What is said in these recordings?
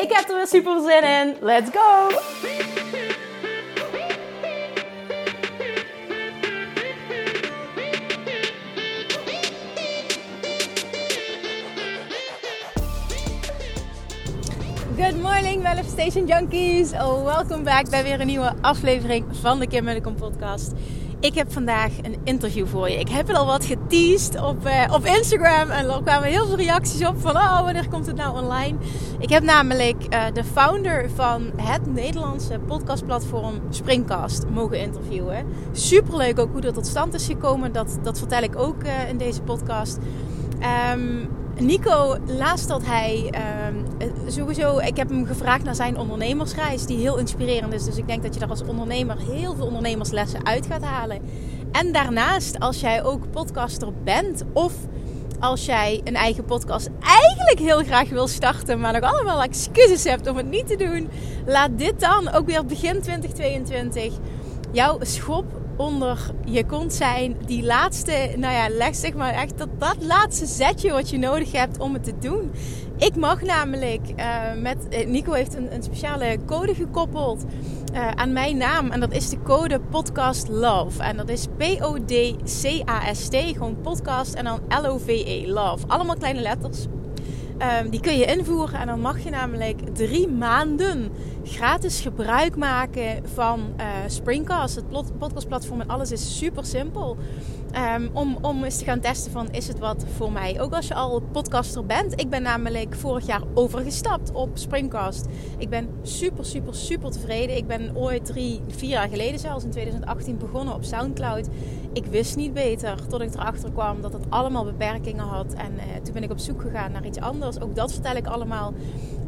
Ik heb er weer super zin in. Let's go! Good morning, Manifestation Junkies. Oh, welkom back bij weer een nieuwe aflevering van de Kim podcast. Ik heb vandaag een interview voor je. Ik heb het al wat geteased op, uh, op Instagram. En er kwamen heel veel reacties op van... Oh, wanneer komt het nou online? Ik heb namelijk uh, de founder van het Nederlandse podcastplatform Springcast mogen interviewen. Superleuk ook hoe dat tot stand is gekomen. Dat, dat vertel ik ook uh, in deze podcast. Um, Nico, laatst dat hij uh, sowieso, ik heb hem gevraagd naar zijn ondernemersreis, die heel inspirerend is. Dus ik denk dat je daar als ondernemer heel veel ondernemerslessen uit gaat halen. En daarnaast, als jij ook podcaster bent of als jij een eigen podcast eigenlijk heel graag wil starten, maar nog allemaal excuses hebt om het niet te doen, laat dit dan ook weer begin 2022 jouw schop onder je kont zijn. Die laatste, nou ja, leg maar echt dat, dat laatste zetje wat je nodig hebt om het te doen. Ik mag namelijk uh, met, Nico heeft een, een speciale code gekoppeld uh, aan mijn naam. En dat is de code Podcast Love. En dat is P-O-D-C-A-S-T. Gewoon podcast en dan L-O-V-E. Love. Allemaal kleine letters. Um, die kun je invoeren en dan mag je namelijk drie maanden gratis gebruik maken van uh, Springcast. Het podcastplatform en alles is super simpel. Um, om, om eens te gaan testen van is het wat voor mij. Ook als je al podcaster bent. Ik ben namelijk vorig jaar overgestapt op Springcast. Ik ben super, super, super tevreden. Ik ben ooit drie, vier jaar geleden zelfs in 2018 begonnen op Soundcloud. Ik wist niet beter tot ik erachter kwam dat het allemaal beperkingen had. En uh, toen ben ik op zoek gegaan naar iets anders. Ook dat vertel ik allemaal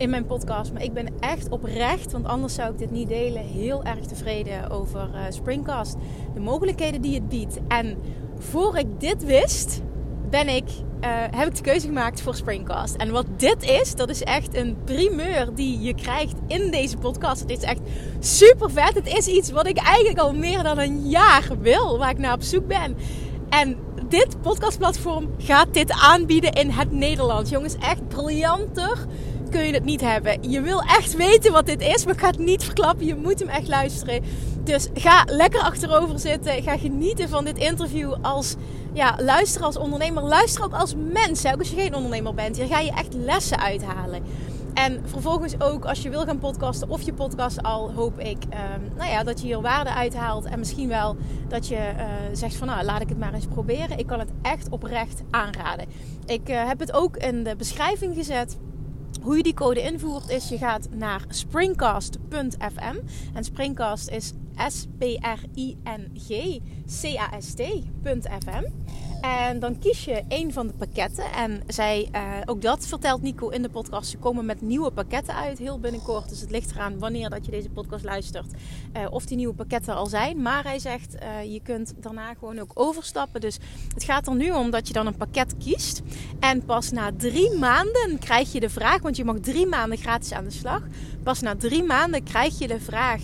in mijn podcast. Maar ik ben echt oprecht, want anders zou ik dit niet delen, heel erg tevreden over uh, Springcast. De mogelijkheden die het biedt. En voor ik dit wist, ben ik, uh, heb ik de keuze gemaakt voor Springcast. En wat dit is, dat is echt een primeur die je krijgt in deze podcast. Het is echt super vet. Het is iets wat ik eigenlijk al meer dan een jaar wil, waar ik naar op zoek ben. En dit podcastplatform gaat dit aanbieden in het Nederlands. Jongens, echt briljanter kun je het niet hebben. Je wil echt weten wat dit is, maar ik ga het niet verklappen. Je moet hem echt luisteren. Dus ga lekker achterover zitten. Ga genieten van dit interview als ja, luister als ondernemer. Luister ook als mens. Ook als je geen ondernemer bent. Hier ga je echt lessen uithalen. En vervolgens ook als je wil gaan podcasten of je podcast al, hoop ik um, nou ja, dat je hier waarde uithaalt. En misschien wel dat je uh, zegt van nou laat ik het maar eens proberen. Ik kan het echt oprecht aanraden. Ik uh, heb het ook in de beschrijving gezet. Hoe je die code invoert is je gaat naar springcast.fm. En Springcast is S-P-R-I-N-G-C-A-S-T.fm. En dan kies je een van de pakketten. En zij, uh, ook dat vertelt Nico in de podcast. Ze komen met nieuwe pakketten uit heel binnenkort. Dus het ligt eraan wanneer dat je deze podcast luistert. Uh, of die nieuwe pakketten al zijn. Maar hij zegt, uh, je kunt daarna gewoon ook overstappen. Dus het gaat er nu om dat je dan een pakket kiest. En pas na drie maanden krijg je de vraag. Want je mag drie maanden gratis aan de slag. Pas na drie maanden krijg je de vraag: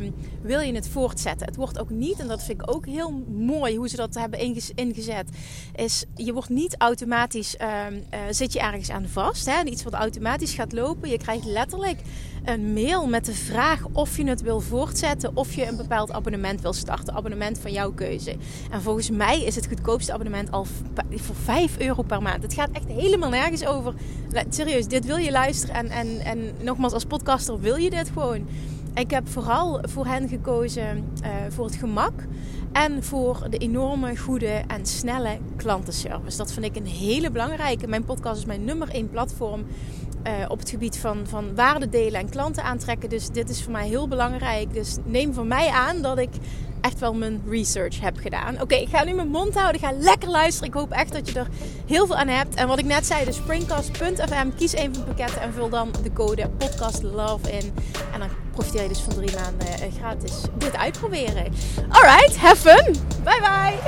um, wil je het voortzetten? Het wordt ook niet, en dat vind ik ook heel mooi hoe ze dat hebben ingezet, is je wordt niet automatisch, um, uh, zit je ergens aan vast. Hè? Iets wat automatisch gaat lopen. Je krijgt letterlijk een mail met de vraag of je het wil voortzetten of je een bepaald abonnement wil starten. Abonnement van jouw keuze. En volgens mij is het goedkoopste abonnement al voor 5 euro per maand. Het gaat echt helemaal nergens over. Serieus, dit wil je luisteren. En, en, en nogmaals, als podcaster wil je dit gewoon. Ik heb vooral voor hen gekozen uh, voor het gemak en voor de enorme goede en snelle klantenservice. Dat vind ik een hele belangrijke. Mijn podcast is mijn nummer één platform uh, op het gebied van, van waarde delen en klanten aantrekken. Dus dit is voor mij heel belangrijk. Dus neem van mij aan dat ik echt wel mijn research heb gedaan. Oké, ik ga nu mijn mond houden. Ga lekker luisteren. Ik hoop echt dat je er heel veel aan hebt. En wat ik net zei, de springcast.fm. Kies een van de pakketten en vul dan de code podcast love in. En dan profiteer je dus van drie maanden eh, gratis dit uitproberen. Alright, have fun. Bye bye.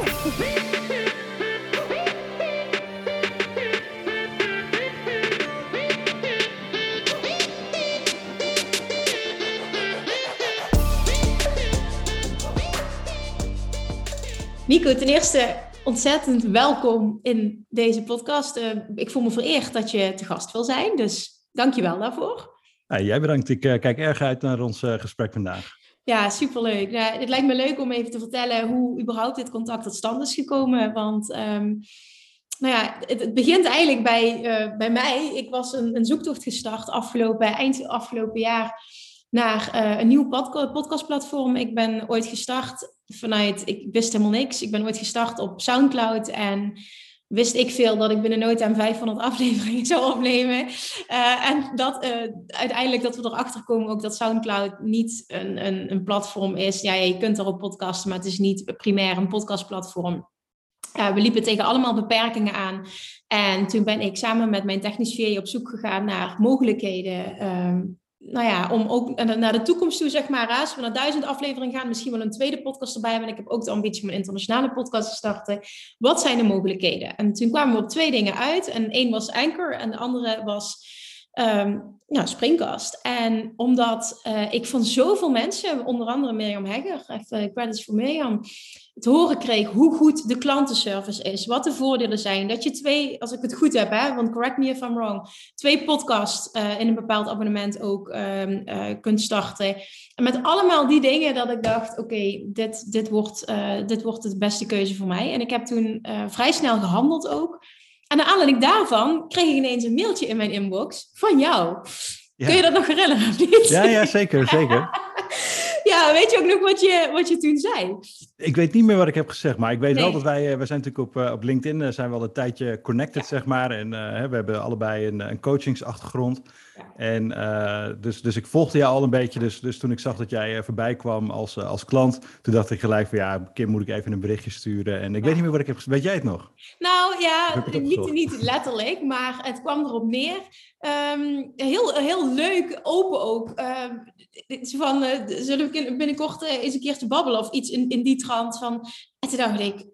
Nico, ten eerste ontzettend welkom in deze podcast. Uh, ik voel me vereerd dat je te gast wil zijn, dus dank je wel daarvoor. Jij bedankt. Ik uh, kijk erg uit naar ons uh, gesprek vandaag. Ja, superleuk. Nou, het lijkt me leuk om even te vertellen hoe überhaupt dit contact tot stand is gekomen. Want um, nou ja, het, begint eigenlijk bij, bij mij. Ik was een, een zoektocht gestart afgelopen, eind afgelopen jaar naar een nieuw podcastplatform. Ik ben ooit gestart vanuit, ik wist helemaal niks. Ik ben ooit gestart op Soundcloud en wist ik veel dat ik binnen nooit aan 500 afleveringen zou opnemen. Uh, en dat uh, uiteindelijk dat we erachter komen ook dat Soundcloud niet een, een, een platform is. Ja, je kunt erop podcasten, maar het is niet primair een podcastplatform. Uh, we liepen tegen allemaal beperkingen aan. En toen ben ik samen met mijn technisch VA op zoek gegaan naar mogelijkheden um, nou ja, om ook naar de toekomst toe, zeg maar, als we naar duizend afleveringen gaan, misschien wel een tweede podcast erbij hebben. Ik heb ook de ambitie om een internationale podcast te starten. Wat zijn de mogelijkheden? En toen kwamen we op twee dingen uit. En één was Anchor en de andere was um, ja, Springcast. En omdat uh, ik van zoveel mensen, onder andere Mirjam Hegger, echt uh, credits voor Mirjam, te horen kreeg hoe goed de klantenservice is, wat de voordelen zijn. Dat je twee, als ik het goed heb, hè, want correct me if I'm wrong, twee podcasts uh, in een bepaald abonnement ook um, kunt starten. En met allemaal die dingen dat ik dacht, oké, okay, dit, dit, wordt, dit wordt de beste keuze voor mij. En ik heb toen vrij snel gehandeld ook. En naar aanleiding daarvan kreeg ik ineens een mailtje in mijn inbox van jou. Kun je dat nog herinneren of niet? Ja, ja zeker, zeker. ja, weet je ook nog wat je, wat je toen zei? Ik weet niet meer wat ik heb gezegd, maar ik weet wel dat wij, eh, we zijn natuurlijk op, eh, op LinkedIn, uh, zijn we al een tijdje connected, zeg maar. En uh, we hebben allebei een, een coachingsachtergrond. En uh, dus, dus ik volgde jou al een beetje. Dus, dus toen ik zag dat jij voorbij kwam als, als klant, toen dacht ik gelijk van ja, Kim moet ik even een berichtje sturen. En ik weet niet meer wat ik heb gezegd. Weet jij het nog? Nou ja, niet, niet letterlijk, maar het kwam erop neer. Um, heel, heel leuk, open ook. Um, van, uh, zullen we binnenkort uh, eens een keer te babbelen of iets in, in die trant van... En toen dacht ik,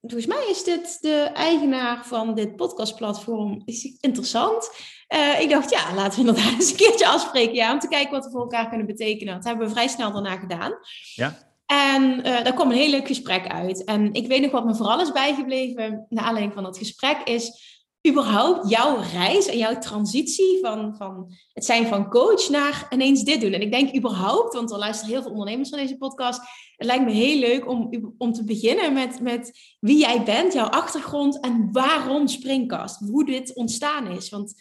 volgens mij is dit de eigenaar van dit podcastplatform. Is interessant. Uh, ik dacht, ja, laten we inderdaad eens een keertje afspreken. Ja, om te kijken wat we voor elkaar kunnen betekenen. Dat hebben we vrij snel daarna gedaan. Ja. En uh, daar kwam een heel leuk gesprek uit. En ik weet nog wat me vooral is bijgebleven, naar aanleiding van dat gesprek, is überhaupt jouw reis en jouw transitie van, van het zijn van coach naar ineens dit doen. En ik denk überhaupt, want er luisteren heel veel ondernemers naar deze podcast, het lijkt me heel leuk om, om te beginnen met, met wie jij bent, jouw achtergrond en waarom Springkast, hoe dit ontstaan is. Want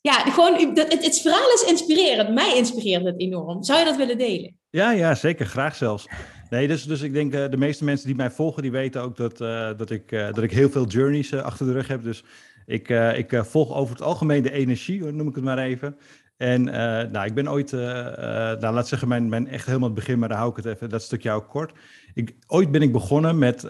ja, gewoon, het, het verhaal is inspirerend. Mij inspireert het enorm. Zou je dat willen delen? Ja, ja zeker. Graag zelfs. Nee, dus, dus ik denk uh, de meeste mensen die mij volgen, die weten ook dat, uh, dat, ik, uh, dat ik heel veel journeys achter de rug heb. Dus ik, uh, ik uh, volg over het algemeen de energie, noem ik het maar even. En uh, nou, ik ben ooit, nou, laat zeggen, mijn, mijn echt helemaal het begin, maar daar hou ik het even, dat stukje ook kort. Ik, ooit ben ik begonnen met,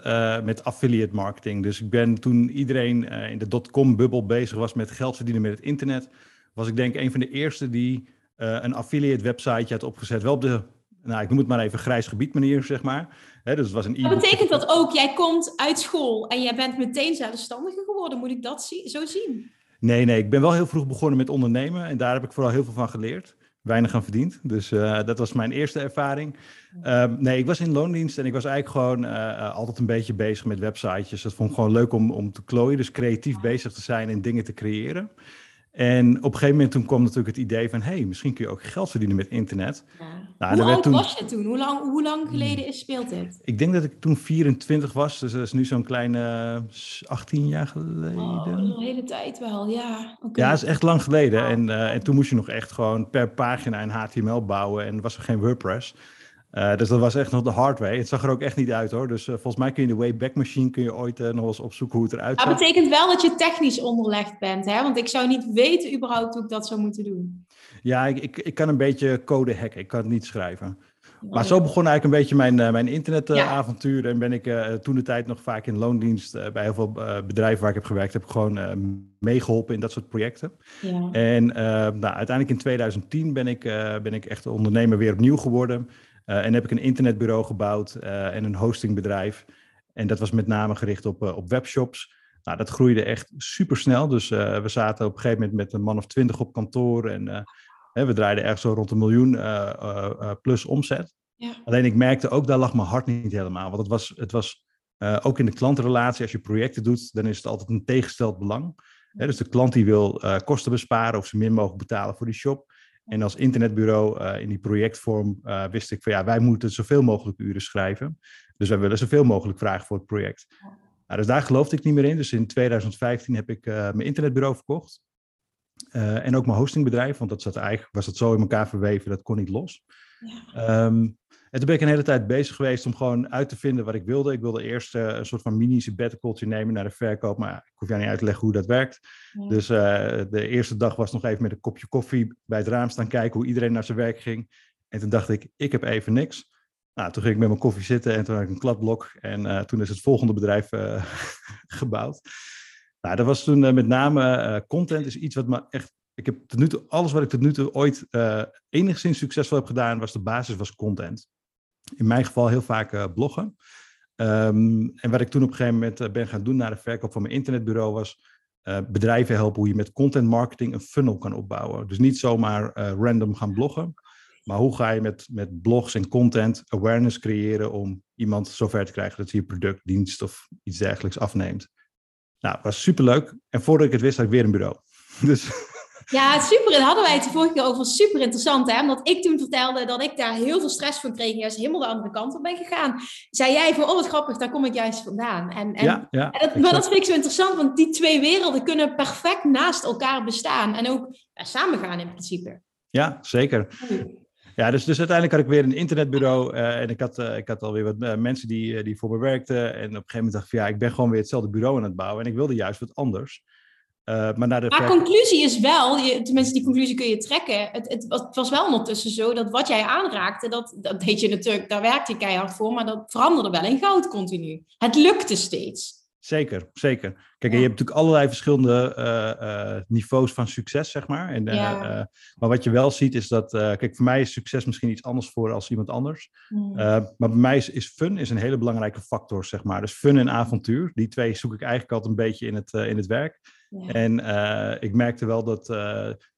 met affiliate marketing. Dus ik ben toen iedereen in de dotcom-bubbel bezig was met geld verdienen met het internet, was ik denk een van de eerste die een affiliate website had opgezet. Wel op de, nou, ik noem het maar even grijs gebied manier, zeg maar dus het was een e betekent dat ook, jij komt uit school en jij bent meteen zelfstandiger geworden? Moet ik dat zo zien? Nee, nee, ik ben wel heel vroeg begonnen met ondernemen en daar heb ik vooral heel veel van geleerd. Weinig aan verdiend, dus uh, dat was mijn eerste ervaring. Uh, nee, ik was in loondienst en ik was eigenlijk gewoon uh, altijd een beetje bezig met websitejes. Dat vond ik gewoon leuk om, om te klooien, dus creatief bezig te zijn en dingen te creëren. En op een gegeven moment toen kwam natuurlijk het idee van... hé, hey, misschien kun je ook geld verdienen met internet. Ja. Nou, hoe oud toen... was je toen? Hoe lang, hoe lang geleden is, speelt dit? Ik denk dat ik toen 24 was. Dus dat is nu zo'n kleine 18 jaar geleden. Oh, een hele tijd wel, ja. Okay. Ja, dat is echt lang geleden. En, uh, en toen moest je nog echt gewoon per pagina een HTML bouwen. En was er geen WordPress. Uh, dus dat was echt nog de hard way. Het zag er ook echt niet uit hoor. Dus uh, volgens mij kun je de Wayback Machine kun je ooit uh, nog eens opzoeken hoe het eruit ziet. Dat betekent wel dat je technisch onderlegd bent, hè? Want ik zou niet weten überhaupt hoe ik dat zou moeten doen. Ja, ik, ik, ik kan een beetje code hacken. Ik kan het niet schrijven. Maar zo begon eigenlijk een beetje mijn, mijn internetavontuur. En ben ik toen de tijd nog vaak in loondienst bij heel veel bedrijven waar ik heb gewerkt, heb ik gewoon meegeholpen in dat soort projecten. Ja. En nou, uiteindelijk in 2010 ben ik, ben ik echt ondernemer weer opnieuw geworden. En heb ik een internetbureau gebouwd en een hostingbedrijf. En dat was met name gericht op, op webshops. Nou, dat groeide echt super snel. Dus we zaten op een gegeven moment met een man of twintig op kantoor. En we draaiden echt zo rond een miljoen plus omzet. Ja. Alleen ik merkte ook, daar lag mijn hart niet helemaal. Want het was, het was ook in de klantenrelatie, als je projecten doet, dan is het altijd een tegengesteld belang. dus de klant die wil kosten besparen of ze min mogelijk betalen voor die shop. En als internetbureau in die projectvorm wist ik van ja, wij moeten zoveel mogelijk uren schrijven. Dus wij willen zoveel mogelijk vragen voor het project. Nou, dus daar geloofde ik niet meer in. Dus in 2015 heb ik uh, mijn internetbureau verkocht. En ook mijn hostingbedrijf, want dat zat eigenlijk, was dat zo in elkaar verweven, dat kon niet los. Ja. Um, en toen ben ik een hele tijd bezig geweest om gewoon uit te vinden wat ik wilde. Ik wilde eerst uh, een soort van mini-sabbaticaltje nemen naar de verkoop, maar ik hoef jou niet uit te leggen hoe dat werkt. Ja. Dus de eerste dag was nog even met een kopje koffie bij het raam staan kijken hoe iedereen naar zijn werk ging. En toen dacht ik, ik heb even niks. Nou, toen ging ik met mijn koffie zitten en toen had ik een kladblok. En uh, toen is het volgende bedrijf gebouwd. Nou, dat was toen met name content is iets wat me echt... Ik heb tot nu toe, alles wat ik tot nu toe ooit enigszins succesvol heb gedaan, was de basis was content. In mijn geval heel vaak bloggen. Um, en wat ik toen op een gegeven moment ben gaan doen na de verkoop van mijn internetbureau was bedrijven helpen hoe je met content marketing een funnel kan opbouwen. Dus niet zomaar random gaan bloggen, maar hoe ga je met, met blogs en content awareness creëren om iemand zover te krijgen dat hij je product, dienst of iets dergelijks afneemt? Nou, was superleuk. En voordat ik het wist, had ik weer een bureau. Dus... Ja, super. Daar hadden wij het de vorige keer over. Super interessant, hè? Omdat ik toen vertelde dat ik daar heel veel stress van kreeg. Juist helemaal de andere kant op ben gegaan. Zei jij van, oh wat grappig, daar kom ik juist vandaan. En, en, ja, ja, en dat, maar dat vind ik zo interessant, want die twee werelden kunnen perfect naast elkaar bestaan. En ook ja, samen gaan in principe. Ja, zeker. Ja, dus, dus uiteindelijk had ik weer een internetbureau uh, en ik had, uh, ik had alweer wat uh, mensen die, die voor me werkten. En op een gegeven moment dacht ik van ja, ik ben gewoon weer hetzelfde bureau aan het bouwen en ik wilde juist wat anders. Maar naar de maar conclusie is wel, je, tenminste die conclusie kun je trekken. Het, het, het, was wel ondertussen zo dat wat jij aanraakte, dat, dat deed je natuurlijk, daar werkte je keihard voor, maar dat veranderde wel in goud continu. Het lukte steeds. Zeker, zeker. Kijk, je hebt natuurlijk allerlei verschillende uh, uh, niveaus van succes, zeg maar. En, ja. maar wat je wel ziet is dat, kijk, voor mij is succes misschien iets anders voor als iemand anders. Mm. maar bij mij is, is, fun is een hele belangrijke factor, zeg maar. Dus fun en avontuur, die twee zoek ik eigenlijk altijd een beetje in het, in het werk. Ja. En ik merkte wel dat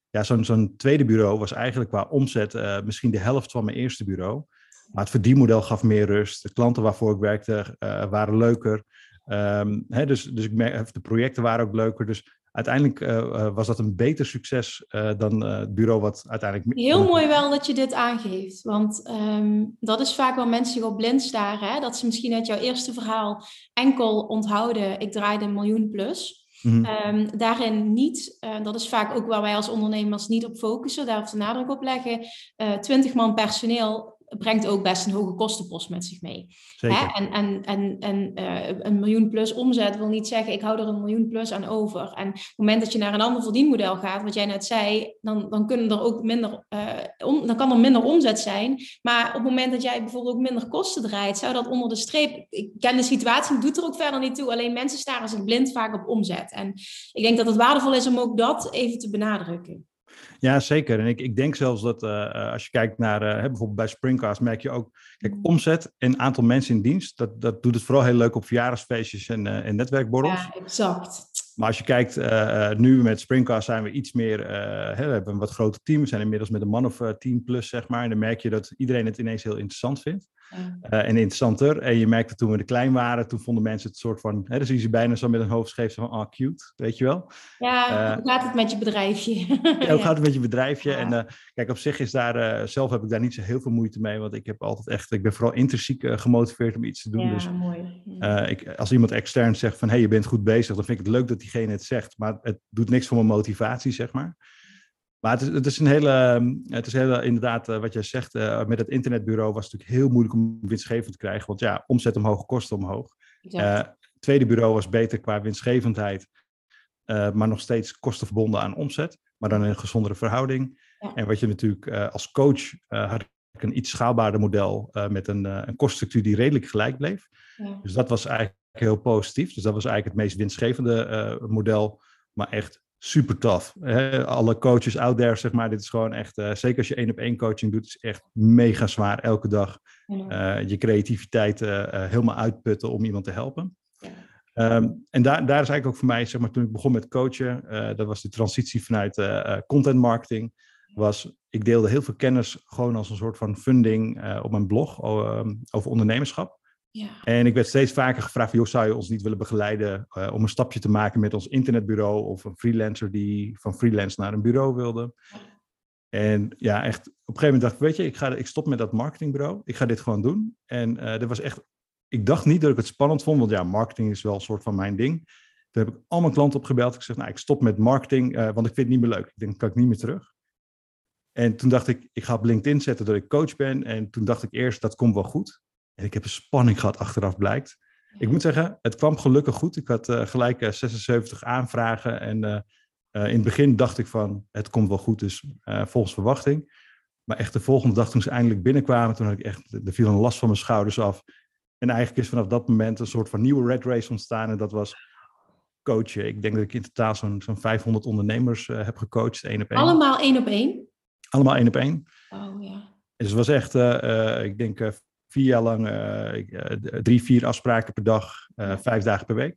ja, zo'n zo'n tweede bureau was eigenlijk qua omzet misschien de helft van mijn eerste bureau. Maar het verdienmodel gaf meer rust. De klanten waarvoor ik werkte waren leuker. Um, hè, dus dus ik merk, de projecten waren ook leuker. Dus uiteindelijk was dat een beter succes dan het bureau wat uiteindelijk... Heel mooi wel dat je dit aangeeft. Want um, dat is vaak wel mensen zich op blind staren. Hè? Dat ze misschien uit jouw eerste verhaal enkel onthouden... ik draaide een miljoen plus... -hmm. um, daarin niet, uh, dat is vaak ook waar wij als ondernemers niet op focussen, daar de nadruk op leggen. Uh, 20 man personeel brengt ook best een hoge kostenpost met zich mee. Hè? En, en, en, en uh, een miljoen plus omzet wil niet zeggen, ik hou er een miljoen plus aan over. En op het moment dat je naar een ander verdienmodel gaat, wat jij net zei, dan, dan, kunnen er ook minder, uh, om, dan kan er minder omzet zijn. Maar op het moment dat jij bijvoorbeeld ook minder kosten draait, zou dat onder de streep, ik ken de situatie, doet er ook verder niet toe. Alleen mensen staren zich blind vaak op omzet. En ik denk dat het waardevol is om ook dat even te benadrukken. Ja, zeker. En ik, ik denk zelfs dat uh, als je kijkt naar uh, bijvoorbeeld bij Springcast, merk je ook, kijk, mm. omzet en aantal mensen in dienst, dat, dat doet het vooral heel leuk op verjaardagsfeestjes en, uh, en netwerkborrels. Ja, exact. Maar als je kijkt, nu met Springcast zijn we iets meer, hè, we hebben een wat groter team, we zijn inmiddels met een man of tien plus, zeg maar. En dan merk je dat iedereen het ineens heel interessant vindt. Uh, en interessanter. En je merkte toen we de klein waren, toen vonden mensen het soort van, hè, zie je ze bijna zo met een hoofdscheef van, ah, cute, weet je wel. Ja, uh, hoe gaat het met je bedrijfje? ja, hoe gaat het met je bedrijfje? Ja. En uh, kijk, op zich is daar, zelf heb ik daar niet zo heel veel moeite mee, want ik heb altijd echt, ik ben vooral intrinsiek gemotiveerd om iets te doen. Ja, dus, mooi. ik, als iemand extern zegt van, hé, hey, je bent goed bezig, dan vind ik het leuk dat diegene het zegt, maar het doet niks voor mijn motivatie, zeg maar. Maar het is, het is een hele, ehm, het is hele, inderdaad, uh, wat jij zegt, uh, met het internetbureau was het natuurlijk heel moeilijk om winstgevend te krijgen. Want ja, omzet omhoog, kosten omhoog. Uh, tweede bureau was beter qua winstgevendheid, maar nog steeds kosten verbonden aan omzet, maar dan in een gezondere verhouding. Ja. En wat je natuurlijk als coach had een iets schaalbaarder model met een, een koststructuur die redelijk gelijk bleef. Ja. Dus dat was eigenlijk heel positief. Dus dat was eigenlijk het meest winstgevende model. Maar echt super tof. alle coaches out there, zeg maar, dit is gewoon echt, uh, zeker als je één op één coaching doet, is echt mega zwaar elke dag. Uh, je creativiteit uh, helemaal uitputten om iemand te helpen. Um, en daar, daar is eigenlijk ook voor mij, zeg maar, toen ik begon met coachen, dat was de transitie vanuit content marketing, was ik deelde heel veel kennis gewoon als een soort van funding op mijn blog over ondernemerschap. Ja. En ik werd steeds vaker gevraagd: joh, zou je ons niet willen begeleiden uh, om een stapje te maken met ons internetbureau of een freelancer die van freelance naar een bureau wilde? En ja, echt op een gegeven moment dacht ik: Weet je, ik, ga, ik stop met dat marketingbureau, ik ga dit gewoon doen. En uh, dat was echt, ik dacht niet dat ik het spannend vond, want ja, marketing is wel een soort van mijn ding. Toen heb ik al mijn klanten opgebeld. Ik zeg: Nou, ik stop met marketing, uh, want ik vind het niet meer leuk. Ik denk, kan ik niet meer terug. En toen dacht ik, ik ga op LinkedIn zetten dat ik coach ben. En toen dacht ik eerst, dat komt wel goed. En ik heb een spanning gehad, achteraf blijkt. Ik moet zeggen, het kwam gelukkig goed. Ik had uh, gelijk 76 eh, aanvragen. En uh, in het begin dacht ik van, het komt wel goed, dus volgens verwachting. Maar echt de volgende dag toen ze eindelijk binnenkwamen, toen had ik echt, er viel een last van mijn schouders af. En eigenlijk is vanaf dat moment een soort van nieuwe red race ontstaan. En dat was coachen. Ik denk dat ik in totaal zo'n zo'n 500 ondernemers heb gecoacht, één op één. Allemaal één op één? Allemaal één op één. Oh ja. Dus het was echt, ik denk, vier jaar lang uh, drie, vier afspraken per dag, uh, vijf dagen per week.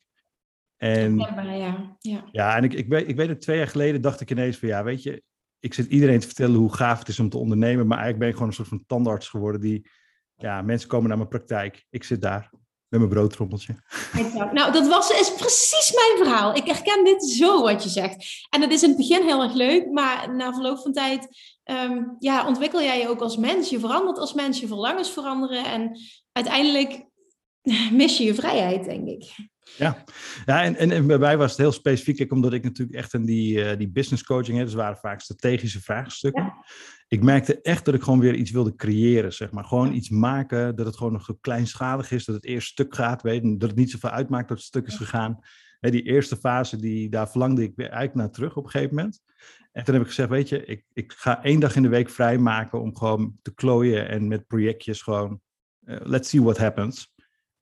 En, ja, ja. ja, en ik, ik, weet, ik weet het, twee jaar geleden dacht ik ineens van ja, weet je, ik zit iedereen te vertellen hoe gaaf het is om te ondernemen, maar eigenlijk ben ik gewoon een soort van tandarts geworden die, ja, mensen komen naar mijn praktijk, ik zit daar met mijn broodtrommeltje. Nou, dat was, is precies mijn verhaal. Ik herken dit zo wat je zegt. En dat is in het begin heel erg leuk, maar na verloop van tijd Ehm, ja, ontwikkel jij je ook als mens. Je verandert als mens, je verlangens veranderen. En uiteindelijk mis je je vrijheid, denk ik. Ja, ja en, en, en bij mij was het heel specifiek, omdat ik natuurlijk echt in die, uh, die business coaching heb, dus waren vaak strategische vraagstukken. Ik merkte echt dat ik gewoon weer iets wilde creëren, zeg maar. Gewoon iets maken, dat het gewoon nog kleinschalig is, dat het eerst stuk gaat, weet, dat het niet zoveel uitmaakt dat het stuk is gegaan. die eerste fase, die, daar verlangde ik weer eigenlijk naar terug op een gegeven moment. En toen heb ik gezegd, weet je, ik, ik ga één dag in de week vrijmaken om gewoon te klooien en met projectjes gewoon, uh, let's see what happens.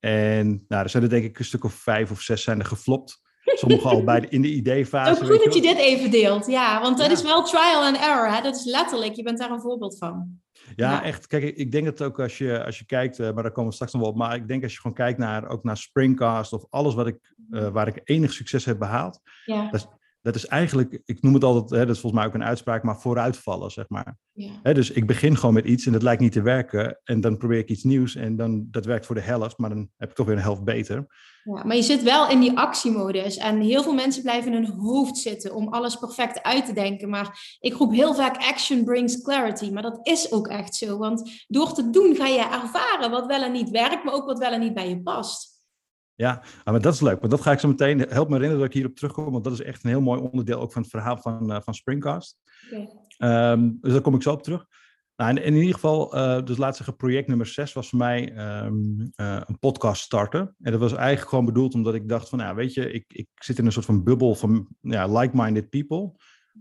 En nou, er zijn er denk ik een stuk of vijf of zes zijn er geflopt. Sommige al bij de, in de ideefase. Ook goed dat je dit even deelt, ja. Want dat is wel trial and error, hè? dat is letterlijk. Je bent daar een voorbeeld van. Ja, echt. Kijk, ik denk dat ook als je, als je kijkt, uh, maar daar komen we straks nog wel op. Maar ik denk als je gewoon kijkt naar, ook naar Springcast of alles wat ik, uh, waar ik enig succes heb behaald. Ja. Dat, dat is eigenlijk, ik noem het altijd, hè, dat is volgens mij ook een uitspraak, maar vooruitvallen, zeg maar. Ja. Hè, dus ik begin gewoon met iets en dat lijkt niet te werken. En dan probeer ik iets nieuws en dan, dat werkt voor de helft, maar dan heb ik toch weer een helft beter. Ja, maar je zit wel in die actiemodus en heel veel mensen blijven in hun hoofd zitten om alles perfect uit te denken. Maar ik roep heel vaak action brings clarity, maar dat is ook echt zo. Want door te doen ga je ervaren wat wel en niet werkt, maar ook wat wel en niet bij je past. Ja, maar dat is leuk. Want dat ga ik zo meteen. Help me herinneren dat ik hierop terugkom. Want dat is echt een heel mooi onderdeel ook van het verhaal van, uh, van Springcast. Ehm, dus daar kom ik zo op terug. Nou, in, in, ieder geval, uh, dus laat zeggen, project nummer 6 was voor mij um, uh, een podcast starten. En dat was eigenlijk gewoon bedoeld omdat ik dacht van, nou, weet je, ik, ik zit in een soort van bubbel van ja, like-minded people.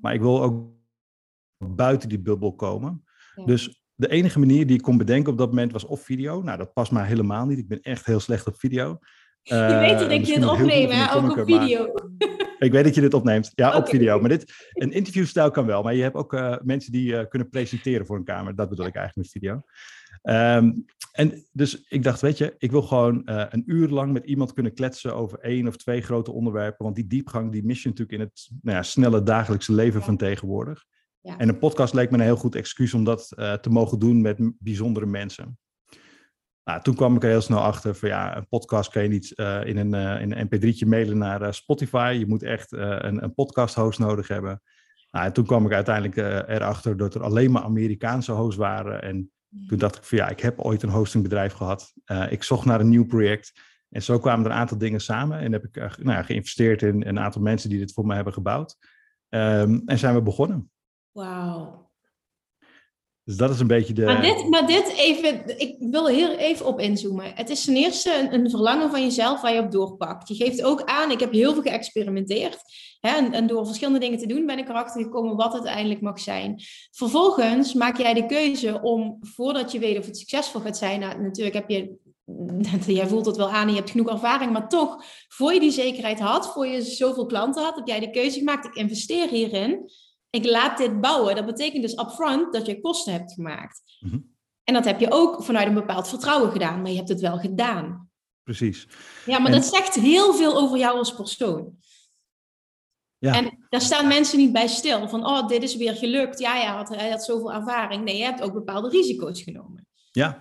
Maar ik wil ook buiten die bubbel komen. Dus de enige manier die ik kon bedenken op dat moment was of video. Nou, dat past mij helemaal niet. Ik ben echt heel slecht op video. Je weet dat ik dit opneem, hè? Ook op video. ik weet dat je dit opneemt. Ja, op video. Maar dit, een interviewstijl kan wel. Maar je hebt ook uh, mensen die uh, kunnen presenteren voor een camera. Dat bedoel ik eigenlijk met video. Um, en dus ik dacht, weet je, ik wil gewoon een uur lang met iemand kunnen kletsen over één of twee grote onderwerpen. Want die diepgang, die mis je natuurlijk in het nou ja, snelle dagelijkse leven ja. van tegenwoordig. Ja. En een podcast leek me een heel goed excuus om dat te mogen doen met bijzondere mensen. Nou, toen kwam ik er heel snel achter van ja, een podcast kan je niet uh, in, een, uh, in een mp3'tje mailen naar uh, Spotify. Je moet echt een, een podcast host nodig hebben. Nou, en toen kwam ik uiteindelijk erachter dat er alleen maar Amerikaanse hosts waren. En toen dacht ik van ja, ik heb ooit een hostingbedrijf gehad. ik zocht naar een nieuw project. En zo kwamen er een aantal dingen samen. En heb ik nou ja, geïnvesteerd in een aantal mensen die dit voor me hebben gebouwd. Um, en zijn we begonnen. Wauw. Dus dat is een beetje de. Maar dit, maar dit even, ik wil heel even op inzoomen. Het is ten eerste een, een verlangen van jezelf waar je op doorpakt. Je geeft ook aan, ik heb heel veel geëxperimenteerd. Hè, en, en, door verschillende dingen te doen ben ik erachter gekomen wat het uiteindelijk mag zijn. Vervolgens maak jij de keuze om, voordat je weet of het succesvol gaat zijn, nou, natuurlijk heb je jij voelt het wel aan en je hebt genoeg ervaring, maar toch, voor je die zekerheid had, voor je zoveel klanten had, heb jij de keuze gemaakt, ik investeer hierin, ik laat dit bouwen. Dat betekent dus upfront dat je kosten hebt gemaakt. Mhm. En dat heb je ook vanuit een bepaald vertrouwen gedaan, maar je hebt het wel gedaan. Precies. Ja, maar dat zegt heel veel over jou als persoon. Ja. En daar staan mensen niet bij stil. Van, oh, dit is weer gelukt. Ja, ja, had, hij had zoveel ervaring. Nee, je hebt ook bepaalde risico's genomen. Ja,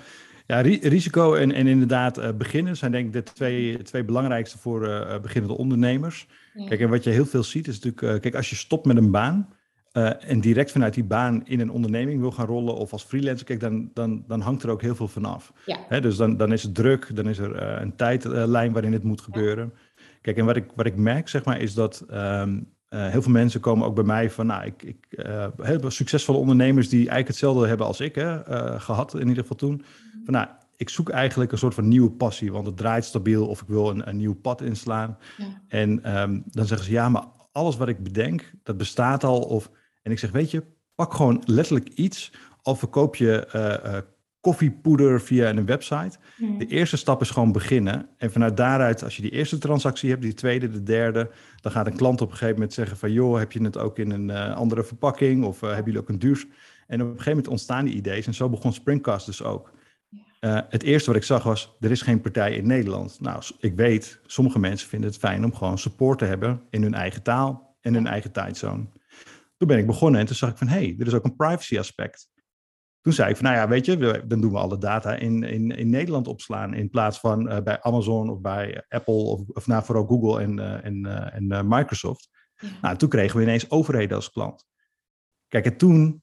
ja, risico en, en inderdaad uh, beginnen zijn denk ik de twee, twee belangrijkste voor uh, beginnende ondernemers. Kijk, en wat je heel veel ziet is natuurlijk, kijk, als je stopt met een baan en direct vanuit die baan in een onderneming wil gaan rollen of als freelancer, kijk, dan, dan, dan hangt er ook heel veel vanaf. Ja. dus dan, dan is het druk, dan is er een tijdlijn waarin het moet gebeuren. Kijk, en wat ik, wat ik merk, zeg maar, is dat um, heel veel mensen komen ook bij mij van, nou, ik, ik uh, heel succesvolle ondernemers die eigenlijk hetzelfde hebben als ik, hè, uh, gehad in ieder geval toen. Van, nou, ik zoek eigenlijk een soort van nieuwe passie, want het draait stabiel of ik wil een, een nieuw pad inslaan. Ja. En um, dan zeggen ze, ja, maar alles wat ik bedenk, dat bestaat al. Of, en ik zeg, weet je, pak gewoon letterlijk iets, al verkoop je koffiepoeder via een website. Hmm. De eerste stap is gewoon beginnen. En vanuit daaruit, als je die eerste transactie hebt, die tweede, de derde, dan gaat een klant op een gegeven moment zeggen van, joh, heb je het ook in een uh, andere verpakking of uh, hebben jullie ook een duur? En op een gegeven moment ontstaan die ideeën. En zo begon Springcast dus ook. Uh, het eerste wat ik zag was, er is geen partij in Nederland. Nou, ik weet, sommige mensen vinden het fijn om gewoon support te hebben in hun eigen taal en hun eigen tijdzone. Toen ben ik begonnen en toen zag ik van, hé, hey, er is ook een privacy aspect. Toen zei ik van, nou ja, weet je, dan doen we alle data in, in, in Nederland opslaan in plaats van uh, bij Amazon of bij Apple of, of nou, vooral Google en, uh, en, uh, en Microsoft. Ja. Nou, toen kregen we ineens overheden als klant. Kijk, en toen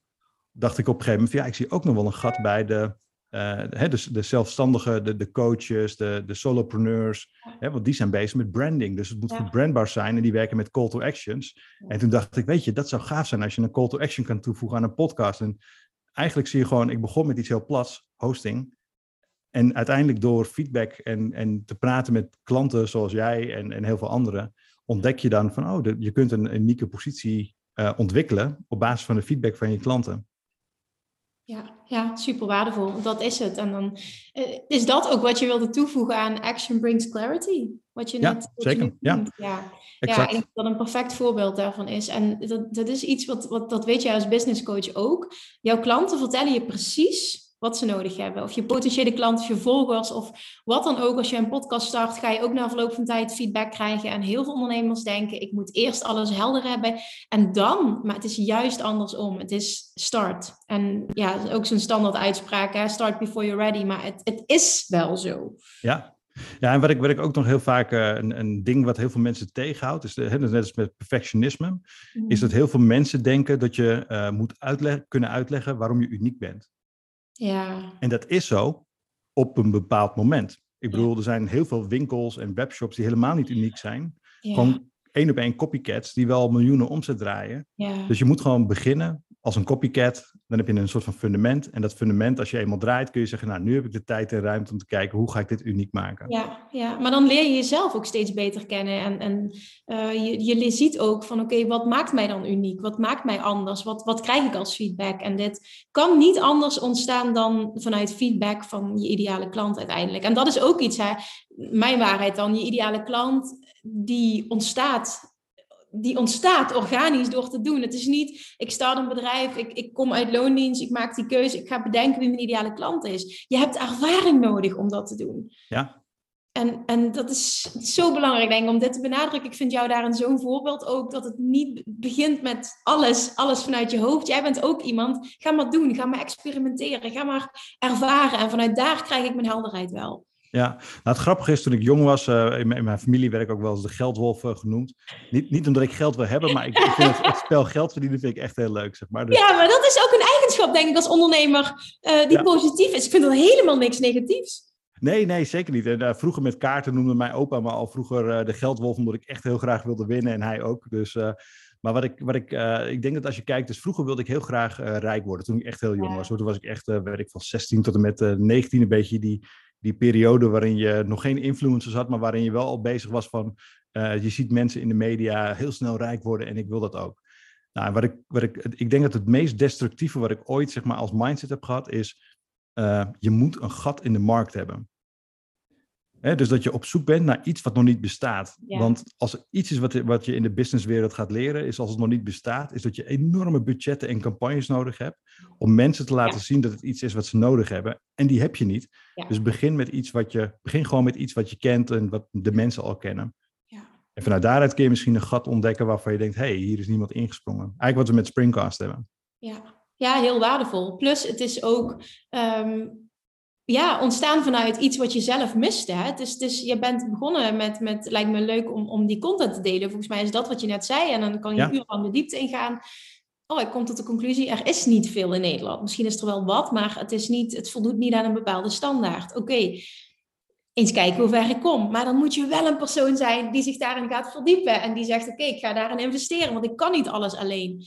dacht ik op een gegeven moment, van, ja, ik zie ook nog wel een gat bij de, hè, de, de zelfstandigen, de, de coaches, de, de solopreneurs, hè, want die zijn bezig met branding. Dus het moet goed brandbaar zijn en die werken met call to actions. En toen dacht ik, weet je, dat zou gaaf zijn als je een call to action kan toevoegen aan een podcast. En eigenlijk zie je gewoon, ik begon met iets heel plats, hosting. En uiteindelijk door feedback en, en te praten met klanten zoals jij en, en heel veel anderen, ontdek je dan van, oh, de, je kunt een, unieke positie uh, ontwikkelen op basis van de feedback van je klanten. Ja, ja, super waardevol. Dat is het. En dan uh, is dat ook wat je wilde toevoegen aan Action Brings Clarity. Wat je ja, net. Zeker. Ja, ja. Ja, ik denk dat een perfect voorbeeld daarvan is. En dat, dat is iets wat, wat dat weet jij als business coach ook. Jouw klanten vertellen je precies wat ze nodig hebben. Of je potentiële klanten, je volgers of wat dan ook. Als je een podcast start, ga je ook na verloop van tijd feedback krijgen. En heel veel ondernemers denken, ik moet eerst alles helder hebben. En dan, maar het is juist andersom. Het is start. En ja, ook zo'n standaard uitspraak, hè? start before you're ready. Maar het, het is wel zo. Ja, ja, en wat ik, wat ik ook nog heel vaak uh, een, een ding wat heel veel mensen tegenhoudt, is de, net als met perfectionisme, mm. is dat heel veel mensen denken dat je uh, moet uitleg kunnen uitleggen waarom je uniek bent. Ja. En dat is zo op een bepaald moment. Ik bedoel, er zijn heel veel winkels en webshops die helemaal niet uniek zijn. Ja. Gewoon één op één copycats die wel miljoenen omzet draaien. Ja. Dus je moet gewoon beginnen als een copycat, dan heb je een soort van fundament. En dat fundament, als je eenmaal draait, kun je zeggen, nou, nu heb ik de tijd en ruimte om te kijken, hoe ga ik dit uniek maken? Ja, ja. maar dan leer je jezelf ook steeds beter kennen. En, en uh, je, je ziet ook van, oké, wat maakt mij dan uniek? Wat maakt mij anders? Wat, wat krijg ik als feedback? En dit kan niet anders ontstaan dan vanuit feedback van je ideale klant uiteindelijk. En dat is ook iets, hè, mijn waarheid dan, je ideale klant, die ontstaat die ontstaat organisch door te doen. Het is niet, ik start een bedrijf, ik, ik kom uit loondienst, ik maak die keuze, ik ga bedenken wie mijn ideale klant is. Je hebt ervaring nodig om dat te doen. Ja. En, en dat is zo belangrijk, denk ik, om dit te benadrukken. Ik vind jou daarin zo'n voorbeeld ook, dat het niet begint met alles, alles vanuit je hoofd. Jij bent ook iemand, ga maar doen, ga maar experimenteren, ga maar ervaren. En vanuit daar krijg ik mijn helderheid wel. Ja, nou, het grappige is, toen ik jong was, uh, in, mijn familie werd ik ook wel eens de geldwolf uh, genoemd. Niet, niet omdat ik geld wil hebben, maar ik, ik vind het, het, spel geld verdienen vind ik echt heel leuk, zeg maar. Dus... Ja, maar dat is ook een eigenschap, denk ik, als ondernemer, uh, die ja. positief is. Ik vind dat helemaal niks negatiefs. Nee, nee, zeker niet. En, vroeger met kaarten noemde mijn opa me al vroeger de geldwolf, omdat ik echt heel graag wilde winnen en hij ook. Dus, maar Maar wat ik, wat ik, ik denk dat als je kijkt, dus vroeger wilde ik heel graag rijk worden. Toen ik echt heel jong was. Toen was ik echt, werd ik van 16 tot en met 19 een beetje die, die periode waarin je nog geen influencers had, maar waarin je wel al bezig was van, je ziet mensen in de media heel snel rijk worden en ik wil dat ook. Nou, wat ik, wat ik, ik denk dat het meest destructieve wat ik ooit zeg maar, als mindset heb gehad is, je moet een gat in de markt hebben dus dat je op zoek bent naar iets wat nog niet bestaat. Want als er iets is wat, wat je in de businesswereld gaat leren, is als het nog niet bestaat, is dat je enorme budgetten en campagnes nodig hebt om mensen te laten zien dat het iets is wat ze nodig hebben. En die heb je niet. Dus begin met iets wat je, begin gewoon met iets wat je kent en wat de mensen al kennen. En vanuit daaruit kun je misschien een gat ontdekken waarvan je denkt, hé, hey, hier is niemand ingesprongen. Eigenlijk wat we met Springcast hebben. Ja, ja heel waardevol. Plus het is ook ehm, ja, ontstaan vanuit iets wat je zelf miste. Hè? Dus, dus je bent begonnen met, met, lijkt me leuk om, om die content te delen. Volgens mij is dat wat je net zei. En dan kan je ja. aan de diepte ingaan. Oh, ik kom tot de conclusie, er is niet veel in Nederland. Misschien is er wel wat, maar het, is niet, het voldoet niet aan een bepaalde standaard. Oké, eens kijken hoe ver ik kom. Maar dan moet je wel een persoon zijn die zich daarin gaat verdiepen. En die zegt, oké, ik ga daarin investeren, want ik kan niet alles alleen.